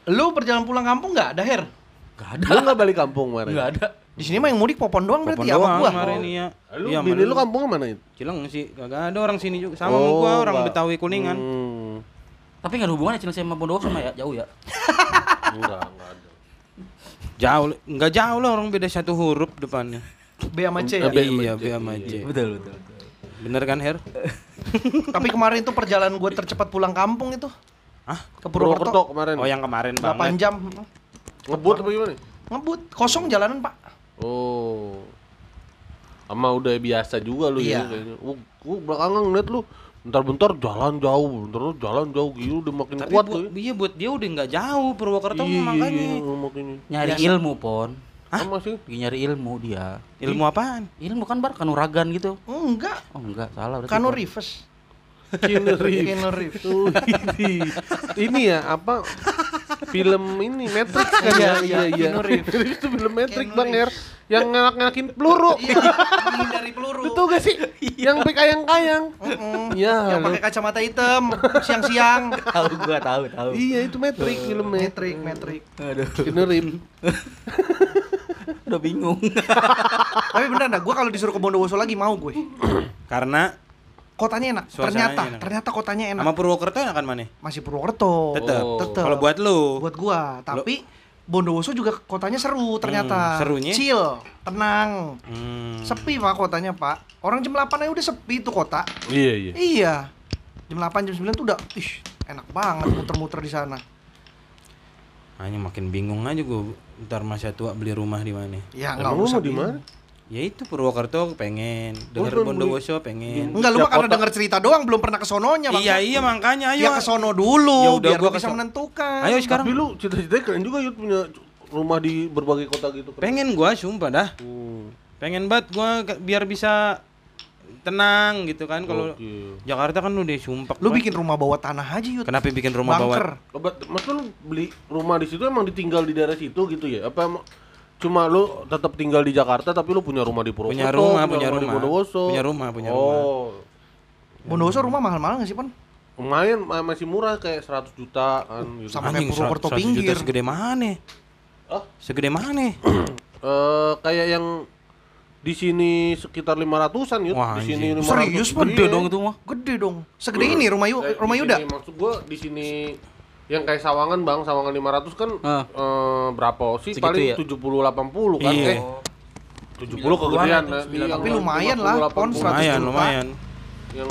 Lu perjalanan pulang kampung nggak ada Her? Gak ada. Lu nggak balik kampung kemarin? Gak ada. Di sini mah yang mudik popon doang Popon berarti ya sama doang gua. kemarin iya. Lu Iya, bini sama lu kampungnya mana itu? Cileng sih, kagak ada orang sini juga. Sama sama Oh, gua orang nggak. Betawi Kuningan. Hmm. Tapi nggak ada hubungannya Cilengsi sama Bondowoso mah ya, jauh ya. Enggak, enggak ada. Jauh, enggak jauh lah orang beda satu huruf depannya. B sama C ya. B sama iya, C, B sama C. Betul, betul. Bener kan, Her? Tapi kemarin itu perjalanan gue tercepat pulang kampung itu. Hah? Ke Purwokerto Purwokerto. kemarin. Oh, yang kemarin 8 banget. jam. Ngebut apa gimana? Ngebut, kosong jalanan, Pak. Oh. Sama udah biasa juga lu Iya. ya kayaknya. Oh, gua belakangan ngeliat lu bentar-bentar jalan jauh, bentar jalan jauh gitu udah makin Tapi kuat buat, tuh. iya buat dia udah nggak jauh Purwokerto Iya, makanya. iya, makanya. Nyari Biasa. ilmu, Pon. Hah? Masih nyari ilmu dia. Ilmu apaan? Ilmu kan bar kanuragan gitu. Enggak. Oh enggak, salah berarti. Kano Reeves. Keanu Reeves. Keanu Reeves. Oh, ini. ini ya apa film ini Matrix kan Iya, ya iya, iya iya Reeves. itu film Matrix bang Er yang ngelak-ngelakin peluru Iya, dari peluru. betul gak sih yang pakai kayang-kayang. Iya, Yang pakai kacamata hitam siang-siang. tahu gua tahu tahu. iya itu Matrix filmnya Metrik, metrik. Aduh, Keanu udah bingung. Tapi bener dah, gue kalau disuruh ke Bondowoso lagi mau gue. Karena Kotanya enak. Suasananya ternyata, enak. ternyata kotanya enak. sama Purwokerto enakan mana? Masih Purwokerto. Tetep. Oh. Tetep. Kalau buat lu, buat gua, tapi Bondowoso juga kotanya seru ternyata. Hmm, serunya? Chill, tenang. hmm, Sepi pak kotanya pak. Orang jam 8 aja udah sepi tuh kota. iya iya Iya. Jam 8 jam 9 tuh udah ih enak banget muter-muter di sana. hanya makin bingung aja gua ntar masa tua beli rumah di mana. Ya enggak usah mau di mana Ya itu Purwokerto pengen, denger belum beli- Bondowoso pengen. Enggak lu mah karena denger cerita doang belum pernah ke sononya Iya iya makanya ayo. Ya ke sono dulu Ya udah, biar gua bisa menentukan. Ayo sekarang. tapi lu cita-citanya keren juga Yud punya rumah di berbagai kota gitu keren. Pengen gua sumpah dah. Hmm. Pengen banget gua biar bisa tenang gitu kan kalau Oke. Jakarta kan udah sumpah. Lu bikin rumah bawah tanah aja yuk. Kenapa bikin rumah Bunker. bawah? Oh, Mas lu beli rumah di situ emang ditinggal di daerah situ gitu ya? Apa emang cuma lu tetap tinggal di Jakarta tapi lu punya rumah di Purwokerto? Punya rumah, punya di rumah. Bondowoso? Punya rumah, punya oh. Bondowoso rumah mahal-mahal nggak sih, Pon? Lumayan ma- masih murah kayak 100 juta kan gitu. Sama Anjing, kayak Purwokerto 100 juta pinggir. segede mana? Ah? Segede mana? Eh, kayak yang di sini sekitar 500-an yuk. Wah, di sini anjing. 500. Serius, Pon? Gede dong itu mah. Gede dong. Segede ini rumah Yu, Kayak rumah di Yuda. Maksud gua di sini yang kayak Sawangan Bang, Sawangan 500 kan Ah. eh, berapa sih? Segitu Paling ya? 70 80 kan. Iya. Eh, 70 kegedean. nah, 90. iya, Tapi lumayan lah, 50, Pon, 100 Lumayan, lumayan. Yang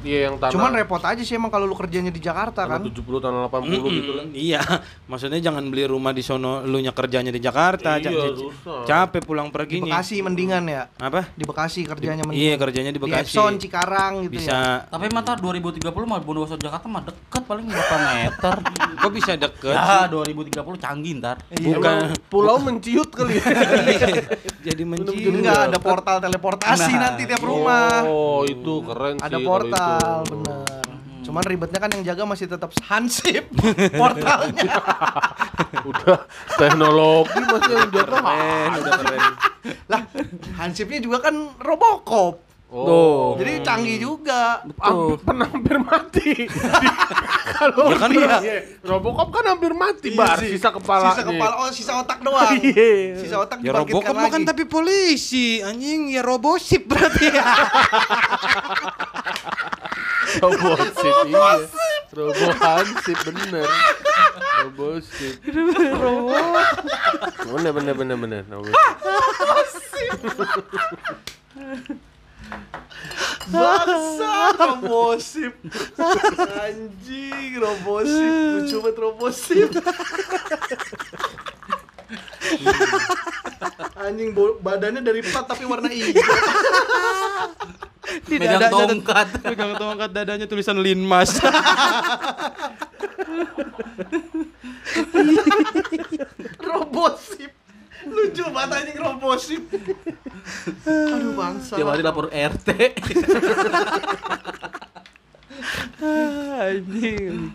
iya yang tanah Cuman repot aja sih emang kalau lu kerjanya di Jakarta tanah kan. 70 tanah 80 gitu kan. Iya, maksudnya jangan beli rumah di sono, lu nya kerjanya di Jakarta. Iya, ca- capek pulang Di perginya. Bekasi mendingan ya. Apa? Di Bekasi kerjanya Iya, mendingan. kerjanya di Bekasi. Epson, Cikarang gitu ya. Bisa Tapi mata 2030 mah Bondowoso Jakarta mah deket paling berapa meter. kok bisa deket? ya 2030 canggih ntar. Bukan Emang pulau menciut kali ya. jadi mencium. Enggak ada portal teleportasi Nah. nanti tiap rumah. Oh, itu keren Ada sih. portal, bener. Cuman ribetnya kan yang jaga masih tetap hansip portalnya. Udah teknologi masih yang jaga. Keren, udah keren. lah, hansipnya juga kan Robocop. Oh. Jadi canggih juga. Hampir, pernah hampir mati. Kalau Ya kan iya. Robocop kan hampir mati, Iya bar sih. sisa kepala. Sisa kepala, oh sisa otak doang. Iya. Sisa otak Ya Robocop kan lagi. tapi polisi, anjing ya robosip berarti ya. Robosip iya. Robohansip bener. Robosip. Bener bener bener bener. Robosip. Bangsa Robosip. Anjing Robosip, lucu banget Robosip. Anjing badannya dari plat tapi warna hijau. Di Megang dadanya tongkat. Megang tongkat dadanya tulisan Linmas. Robosip. Lucu banget anjing Robosip. Aduh bangsa. Tiap hari lapor RT. anjing.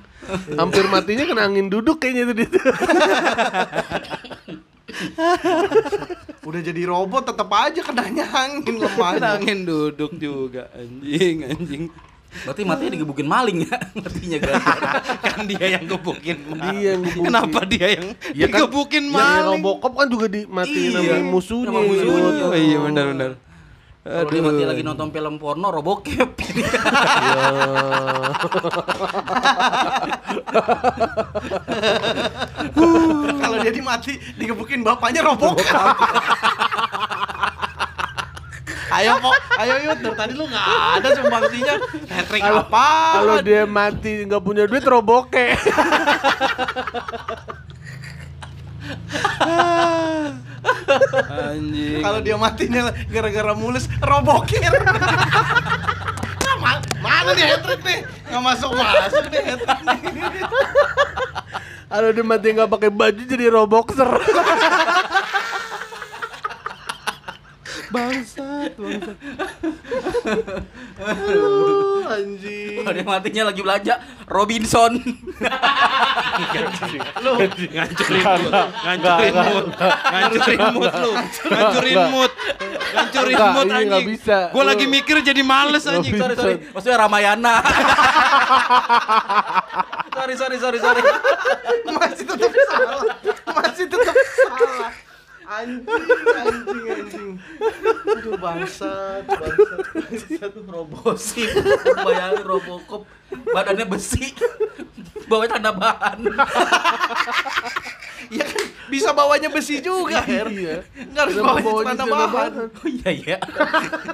Hampir matinya kena angin duduk kayaknya itu dia. Udah jadi robot tetap aja kenanya angin lemahnya. Angin duduk juga anjing anjing. Berarti matinya digebukin maling ya. Matinya gara kan dia yang gebukin. Dia yang gebukin. Kenapa dia yang Ya kan, digebukin Yang maling? Robocop kan juga dimatiin Iya. sama musuhnya. Sama musuhnya. Yud. Oh iya benar benar. Kalau dia mati lagi nonton film porno robokep. Kalau dia dimati digebukin bapaknya Robocop. Ayo kok, ayo yuk dari tadi lu nggak ada sumbangsinya. Hat-trick Kalau- apa? Kalau dia mati nggak punya duit roboke. Anjing. Kalau dia matinya gara-gara mulus robokir. Nah, ma- mana nih hat-trick nih? Nggak masuk masuk nih nih. Kalau dia mati nggak pakai baju jadi roboxer. Bangsat, bangsat. Aduh, anjing. Ada matinya lagi belajar Robinson. ngancurin mood, ngancurin mood, ngancurin mood lu, ngancurin mood, ngancurin mood anjing. Lu- lagi mikir jadi males anjing. sorry sorry. Maksudnya Ramayana. sorry sorry sorry sorry. Masih tetap salah. Masih tetap salah. Anjing, anjing, anjing. Aduh bangsat, bangsat. Satu robosin. Bayangin Robocop badannya besi. Bawanya tanda bahan. Ya kan bisa bawanya besi juga, Her. Iya. Nggak harus celana celana bahan. bahan? Oh iya iya.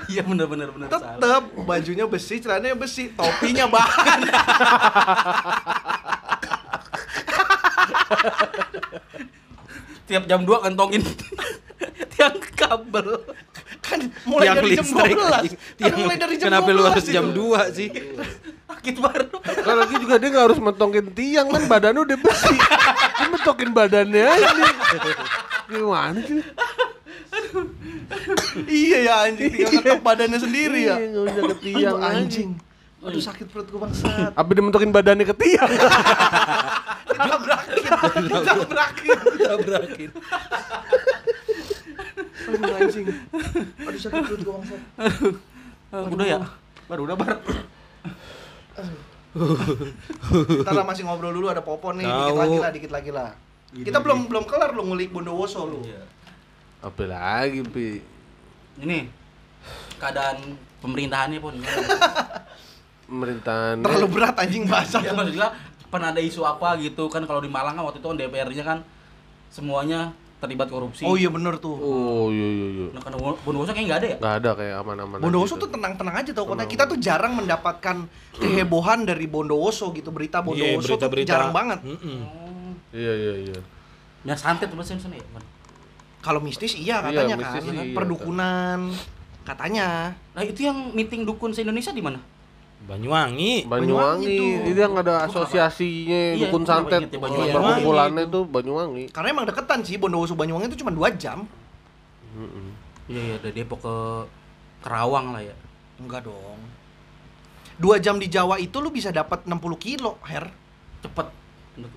Iya benar benar benar. Tetep bajunya besi, celananya besi, topinya bahan. Tiap jam 2 kantongin tiang kabel. Kan mulai Tiang dari jam listrik, 12. anjing. Kan Tiang- mulai dari jam Kenapa 12 lu harus itu. jam 2 sih? Rakit baru. Kan lagi juga dia nggak harus mentongin tiang kan badannya udah besi. Dia mentokin badannya aja. Gimana sih? Iya ya anjing, tinggal ngetok badannya sendiri ya. Iya, nggak usah ke tiang Aduh, anjing. Aduh sakit perut gua bangsat. Apa dia mentokin badannya ke tiang? Ditabrakin, ditabrakin. Tabrakin. Aduh anjing. Aduh sakit perut gua bangsat. Eh, udah ya? Baru udah bar. Ntar lah masih ngobrol dulu ada popon nih, dikit lagi lah, dikit lagi lah. Kita belum belum kelar lu ngulik Bondowoso lu. Apa lagi, Pi? Ini keadaan pemerintahannya pun. Pemerintahan. Terlalu berat anjing bahasa. ya maksudnya pernah ada isu apa gitu kan kalau di Malang kan waktu itu kan DPR-nya kan semuanya terlibat korupsi. Oh iya bener tuh. Oh, iya iya iya. Nah, karena Bondowoso kayaknya nggak ada ya? Nggak ada kayak aman-aman. Bondowoso aja tuh tenang-tenang aja tau kota. Kita tuh jarang mendapatkan kehebohan dari Bondowoso gitu. Berita Iya, Bondowoso tuh berita-berita. jarang banget. Mm-mm. Iya iya iya. Ya santet ya sana ya. Kalau mistis iya Iya, katanya mistis kan. iya. Perdukunan katanya. Nah itu yang meeting dukun se Indonesia di mana? Banyuwangi. Banyuwangi Banyuwangi, itu yang ada asosiasinya Iya, dukun kenapa santet. ingetnya Banyuwangi? Perkumpulannya tuh Banyuwangi. Karena emang deketan sih Bondowoso Banyuwangi itu cuma 2 jam. Iya iya dari Depok ke Kerawang lah ya. Enggak dong. 2 jam di Jawa itu lu bisa dapat 60 kilo, Her. Cepet.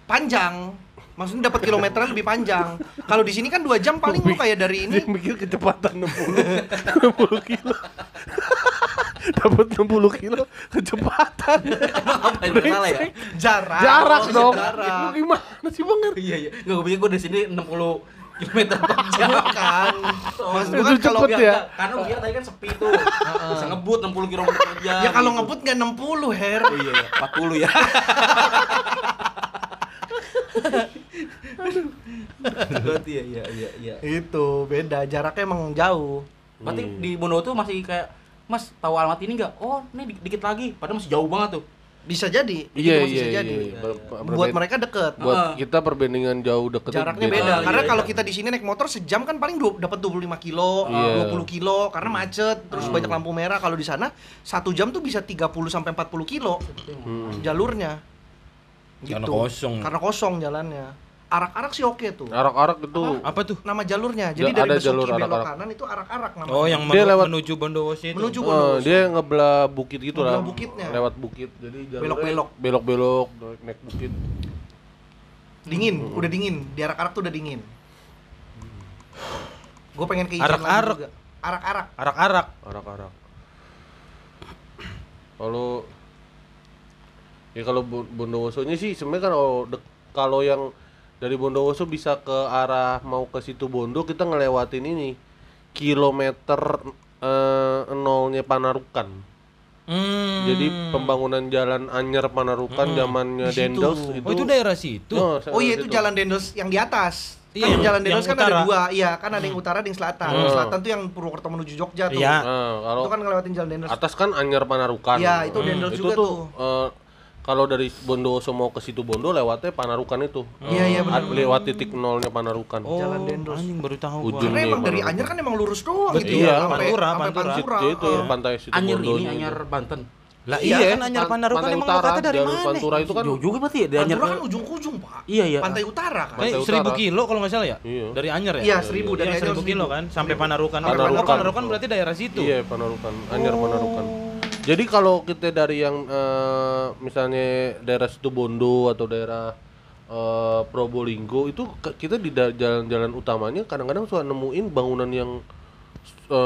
Panjang. Maksudnya dapat kilometernya lebih panjang. Kalau di sini kan 2 jam paling lu kayak dari ini Dia mikir kecepatan 60 60 kilo. Dapat 60 kilo kecepatan. Apa yang salah ya? jarak. Jarak Oh, dong. Jarak. Lu gimana sih Bang? Iya iya. Enggak gue pikir gue di sini 60 km per jam. kan. Maksud gua kan kalau ya? enggak. Karena gue tadi kan sepi tuh. Bisa ngebut 60 km per jam. Ya kalau gitu. ngebut nggak 60, Her. Oh iya, iya. 40 ya. Berarti ya, iya, iya, iya. Itu beda, jaraknya emang jauh. Berarti Hmm. di Bondowoso masih kayak, Mas tahu alamat ini nggak? Oh, ini di- dikit lagi. Padahal masih jauh banget tuh. Bisa jadi. Iya iya bisa iya. jadi. iya. Buat mereka deket. buat Heeh. kita perbandingan jauh deket Jaraknya beda. beda. Ah, Karena iya, kalau iya. kita di sini naik motor sejam kan paling dapat 25 kilo, Iya. 20 kilo karena macet, terus banyak lampu merah. Kalau di sana satu jam tuh bisa 30 sampai 40 kilo Hmm. jalurnya. Karena Gitu. kosong. Karena kosong jalannya. Arak-arak sih oke tuh. Arak-arak itu Apa tuh? Nama jalurnya. Jadi Ja- dari ada Besuki jalur belok arak-arak. kanan itu arak-arak namanya. Oh, yang Dia lewat- menuju Bondowoso itu. Menuju Eh, Bondowoso. dia ngebelah bukit gitu lah. Bukitnya. Lewat bukit. Jadi Belok-belok. Belok-belok naik bukit. Dingin, Hmm. udah dingin. Di arak-arak tuh udah dingin. Gue pengen ke Ijen lagi Arak-arak. juga. Arak-arak. Arak-arak. Arak-arak. Kalau ya kalau Bondowosonya sih sebenarnya kan kalau dek- kalau yang dari Bondowoso bisa ke arah mau ke situ Bondo kita ngelewatin ini kilometer eh, nolnya Panarukan. Hmm. Jadi pembangunan jalan Anyer Panarukan zamannya Di situ. Dendels Oh, itu daerah situ. Oh, Oh iya itu situ. jalan Dendels yang di atas. Iya, kan yang- jalan Dendels yang kan ada utara. dua, iya kan ada yang utara, ada yang selatan. Hmm. Selatan tuh yang Purwokerto menuju Jogja tuh. Iya. Nah, kalau Itu kan ngelewatin jalan Dendels. atas kan Anyer Panarukan. Iya, itu Hmm. Dendels itu juga tuh. tuh. eh, kalau dari Bondowoso mau ke situ Bondo lewatnya Panarukan itu. Iya, iya benar. Lewat titik nolnya Panarukan. Oh, Jalan Dendels. Anjing baru tahu gua. Ujung. Karena emang dari. Anyer kan emang lurus doang gitu iya, sampai Pantura, sampai Pantura. Pantura. Situ- itu Heeh. pantai situ Anyer Bondonya ini. Anyer Banten. Lah Iya, iya kan Anyar Pan- Panarukan Pantai emang Utara, dari jalur mana? Pantura itu kan Jauh juga berarti ya dari Anyer. Pantura kan ujung ke ujung, Pak. Iya, iya. Pantai utara kan. Pantai seribu kilo kalau nggak salah ya? Iya. Dari Anyar ya? Iya, seribu dari Iya, Anyar seribu kilo kan sampai Panarukan. Sampai Oh, Panarukan. Panarukan berarti daerah situ. Iya, Panarukan, Anyar Panarukan. Jadi kalau kita dari yang eh, misalnya daerah situ Bondo atau daerah eh, Probolinggo itu kita di jalan-jalan utamanya kadang-kadang suka nemuin bangunan yang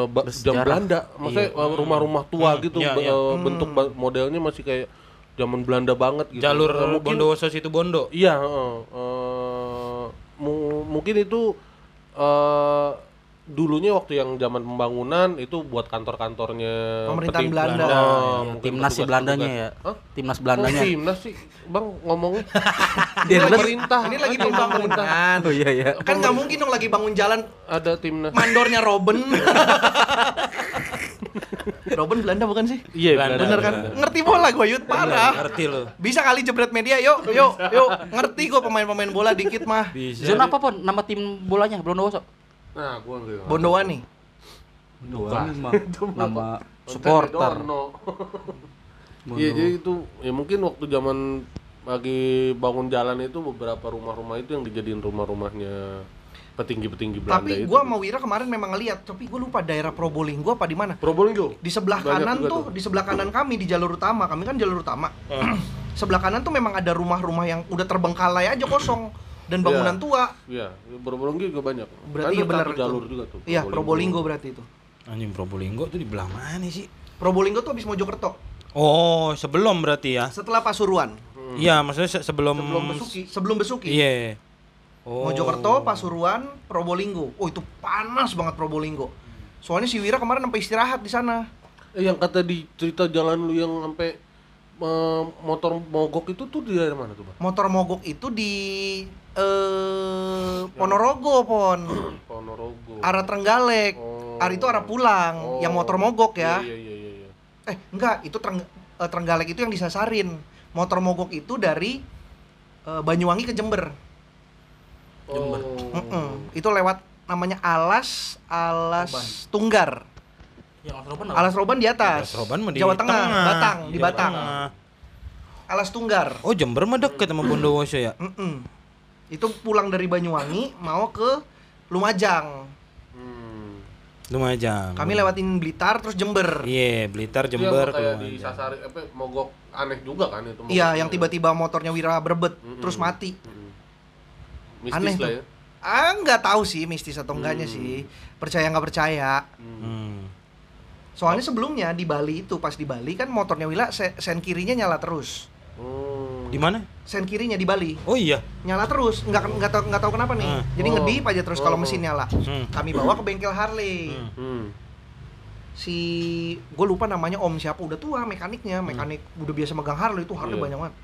ba- jam. Belanda, maksudnya eh, rumah-rumah tua gitu, Iya, be- iya. eh, bentuk modelnya masih kayak zaman Belanda banget gitu. Jalur Eh, mungkin Bondowoso situ Bondo. Iya, heeh. Eh, mu- mungkin itu eh dulunya waktu yang zaman pembangunan itu buat kantor-kantornya Pemerintahan peti- Belanda. Oh, Iya, mungkin timnas si. Belandanya ya. Hah? Timnas Oh, Belandanya. timnas sih, bang ngomongnya. Dia Ini lagi- pemerintah. Ini lagi pembangunan. Oh iya iya. Kan nggak mungkin dong lagi bangun jalan Ada timnas. mandornya Robin. Robin Belanda bukan sih? Iya, Belanda. Bener kan? Ngerti bola gue Yud, parah. Ngerti lo. Bisa kali jebret media, yuk, yuk, yuk. Ngerti gue pemain-pemain bola dikit mah. Bisa. Zona apa pon? Nama tim bolanya Bondowoso. Nah, gua enggak. Bondowani. Bukan. Nama supporter. Iya, jadi itu ya mungkin waktu zaman lagi bangun jalan itu beberapa rumah-rumah itu yang dijadiin rumah-rumahnya petinggi-petinggi Belanda Tapi itu. gue sama Wira kemarin memang ngeliat, tapi gue lupa daerah Probolinggo apa di mana. Probolinggo. Di sebelah Banyak kanan juga tuh, di sebelah kanan kami di jalur utama, kami kan jalur utama. sebelah kanan tuh memang ada rumah-rumah yang udah terbengkalai aja kosong dan bangunan Iya. tua. Iya, Probolinggo juga banyak. Berarti iya benar jalur juga tuh. Iya, Probolinggo berarti itu. Anjing Probolinggo tuh di belah mana sih? Probolinggo tuh habis Mojokerto. Oh, sebelum berarti ya. Setelah Pasuruan, Iya, maksudnya se- sebelum Sebelum Besuki. sebelum Besuki. Iya. Oh. Mojokerto, Pasuruan, Probolinggo. Oh, itu panas banget Probolinggo. Soalnya si Wira kemarin sampai istirahat di sana. Eh, yang kata di cerita jalan lu yang sampai motor mogok itu tuh di daerah mana tuh, Bang? Motor mogok itu di eh Ponorogo, Pon. Ponorogo. Arah Trenggalek. Oh. Arah itu arah pulang, Oh. yang motor mogok ya. Iya, iya, iya, iya. Eh, enggak, itu Treng eh, Trenggalek itu yang disasarin. Motor mogok itu dari eh, Banyuwangi ke Jember. Jember. Oh. Mm-mm. Itu lewat namanya Alas Alas Tunggar. Yang Alas Roban apa? Alas Roban di atas. Alas Roban di Jawa Tengah, tengah. Batang, di Jawa Batang. Tengah. Alas Tunggar. Oh, Jember mah deket sama Bondowoso ya. Mm-mm. Itu pulang dari Banyuwangi mau ke Lumajang. Hmm. Lumajang. Kami lewatin Blitar terus Jember. Iya, Blitar, Itu Jember, kayak ke di Lumajang. sasari apa mogok aneh juga kan itu. Iya, yang tiba-tiba motornya Wira berebet terus mati. Mm-mm. Mistis Aneh lah tuh. ya. Ah, nggak tahu sih mistis atau enggaknya Hmm. sih. Percaya nggak percaya. Hmm. Soalnya sebelumnya di Bali itu pas di Bali kan motornya Wila se- sen kirinya nyala terus. Hmm. Di mana? Sen kirinya di Bali Oh iya. nyala terus, nggak nggak tahu nggak tahu kenapa nih. Hmm. Jadi Oh. ngedip aja terus kalau Oh. mesin nyala. Hmm. Kami bawa ke bengkel Harley. Hmm. Hmm. Si gue lupa namanya Om siapa udah tua mekaniknya, mekanik udah biasa megang Harley itu Harley Iya. banyak banget.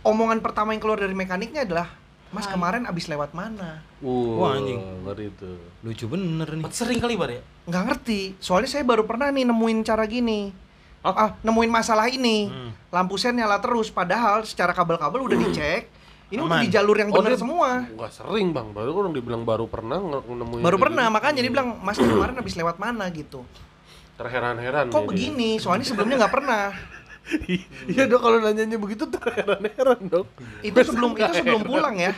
Omongan pertama yang keluar dari mekaniknya adalah, "Mas kemarin abis lewat mana?" Uh, Wah, anjing. ngeri itu. Lucu bener nih. Sering kali bar ya. nggak ngerti soalnya saya baru pernah nih nemuin cara gini ah nemuin masalah ini Hmm. lampu sen nyala terus padahal secara kabel-kabel udah dicek ini udah Aman. di jalur yang Oh, benar semua Enggak sering, Bang. Baru orang dibilang baru pernah nemuin baru pernah gitu. makanya dia bilang mas kemarin habis lewat mana gitu terheran-heran kok ya dia. begini soalnya sebelumnya nggak pernah Iya dong kalau nanyanya begitu terheran-heran dong. itu sebelum itu sebelum pulang ya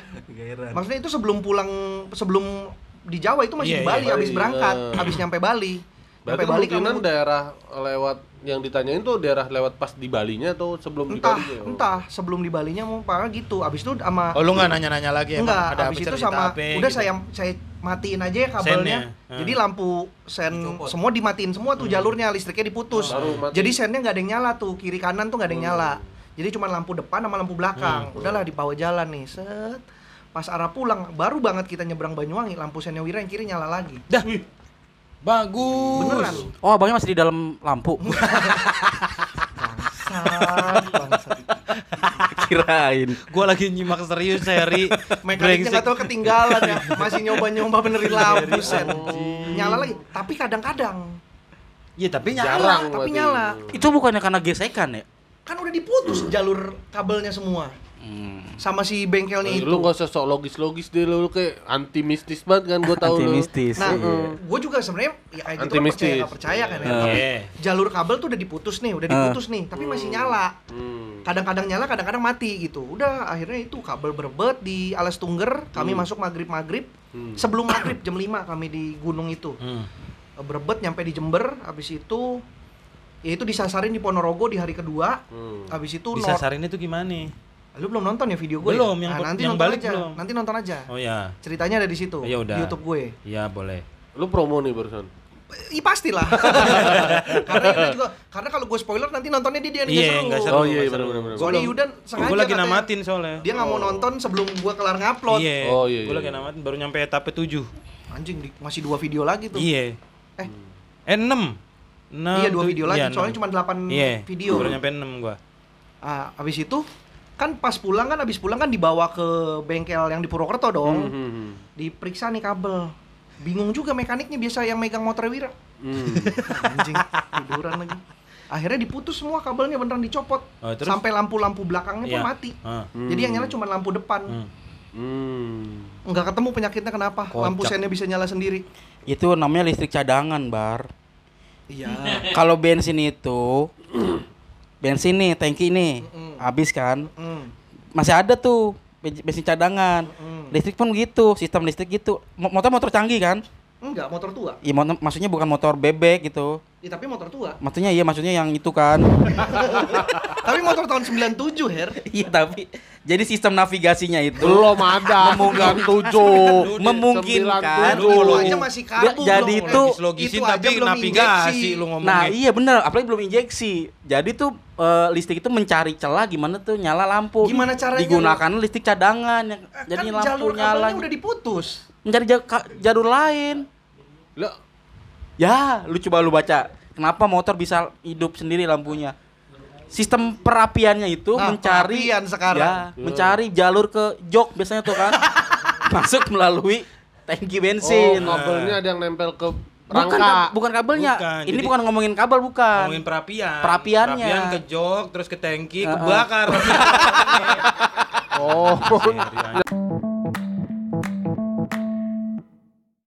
maksudnya itu sebelum pulang sebelum di Jawa itu masih Iya, di Bali iya. habis berangkat Iya. habis nyampe Bali Berarti nyampe Bali kemungkinan kamu daerah lewat yang ditanyain tuh daerah lewat pas di Balinya atau sebelum di entah Balinya? Oh. entah sebelum di Balinya mau apa gitu abis itu sama Oh, lu nggak nanya-nanya lagi emang Enggak, ada habis apa itu sama apa udah gitu? saya saya matiin aja ya kabelnya. Sennya. Jadi Hmm. lampu sen semua dimatiin semua tuh jalurnya listriknya diputus. Mati. Jadi sennya nggak ada yang nyala tuh, kiri kanan tuh nggak ada yang nyala. Jadi cuma lampu depan sama lampu belakang. Udahlah di bawah jalan nih, set. Pas arah pulang, baru banget kita nyebrang Banyuwangi, lampu sennya Wira yang kiri nyala lagi. Dah. Bagus. Beneran. Oh, abangnya masih di dalam lampu. Bangsat, bangsat. Kirain. Gua lagi nyimak serius seri. Mekaniknya nggak tahu ketinggalan ya, masih nyoba-nyoba benerin lampu sen. Nyala lagi, tapi kadang-kadang Iya, tapi nyala. Jarang tapi nyala. Itu bukannya karena gesekan ya? kan udah diputus jalur kabelnya semua Hmm. sama si bengkelnya itu. Lu gak usah sok logis-logis deh lu, lu kayak anti mistis banget kan gua tahu lu. Anti-mistis. Nah, Iya. gue juga sebenarnya ya kayak gitu Anti percaya mistis. nggak percaya kan ya. Iya. Tapi Iya. jalur kabel tuh udah diputus nih, udah diputus nih, tapi masih nyala. Hmm. Kadang-kadang nyala, kadang-kadang mati gitu. Udah akhirnya itu kabel berbet di alas tungger, kami masuk maghrib-maghrib. Hmm. Sebelum maghrib jam 5 kami di gunung itu. Hmm. Berbet nyampe di Jember, habis itu ya itu disasarin di Ponorogo di hari kedua. Hmm. Habis itu Disasarin itu gimana? Lu belum nonton ya video gue? Belum, ya? yang- Nah, nanti yang nonton balik aja. belum. Nanti nonton aja. Oh ya. Ceritanya ada di situ. Ya udah. Di YouTube gue. Iya boleh. Lu promo nih barusan. Iya pastilah. karena juga karena kalau gue spoiler nanti nontonnya di dia nih Iya, seru. nggak seru. Oh iya, nggak benar, seru. benar, benar. Soalnya Yudan sengaja Gue lagi katanya, namatin soalnya. Dia nggak mau nonton sebelum gue kelar ngupload. Iya. Oh, iya, Gue iya. lagi namatin baru nyampe etape 7. Anjing di- masih dua video lagi tuh. Iya. Eh, Eh 6. 6. iya dua video lagi. Iya, soalnya enam. cuma 8 Iya. video. Baru nyampe 6 gua. Ah, habis itu kan pas pulang kan habis pulang kan dibawa ke bengkel yang di Purwokerto dong. Hmm, hmm, hmm. Diperiksa nih kabel. Bingung juga mekaniknya biasa yang megang motor Wira. Hmm. Anjing, tiduran lagi. Akhirnya diputus semua kabelnya beneran dicopot. Oh, terus? Sampai lampu-lampu belakangnya pun Iya. mati. Ah. Jadi yang nyala cuma lampu depan. Hmm. Hmm. Nggak ketemu penyakitnya kenapa? Kocak. Lampu sennya bisa nyala sendiri. Itu namanya listrik cadangan, Bar. Iya. Kalau bensin itu bensin nih, tangki nih, Mm-mm. habis kan? Hmm. Masih ada tuh ben- bensin cadangan. Mm. Listrik pun gitu, sistem listrik gitu. Mo- Motor motor canggih kan? Enggak, motor tua. Iya, maksudnya bukan motor bebek gitu. Ya, tapi motor tua. Maksudnya iya, maksudnya yang itu kan. tapi motor tahun 97, Her. iya, tapi jadi sistem navigasinya itu Belum ada. Memungkinkan tujuh. memungkinkan Dulu aja masih. Jadi belum. itu- Itu tapi belum navigasi injeksi. lu ngomongnya. Nah iya bener, apalagi belum injeksi. Jadi tuh eh, listrik itu mencari celah gimana tuh nyala lampu. Gimana caranya, Digunakan listrik cadangan yang Eh, jadi kan lampu jalur nyala. udah diputus. Mencari jalur lain. Lah, Ya, lu coba lu baca. Kenapa motor bisa hidup sendiri lampunya? Sistem perapiannya itu Nah, mencari perapian sekarang. Ya, mencari jalur ke jok biasanya tuh kan. Masuk melalui tangki oh, bensin. kabelnya ada yang nempel ke bukan rangka. kab- bukan kabelnya. Bukan, Ini jadi- bukan ngomongin kabel bukan. Ngomongin perapian. Perapiannya. Perapian ke jok, terus ke tangki, Heeh. kebakar. Oh.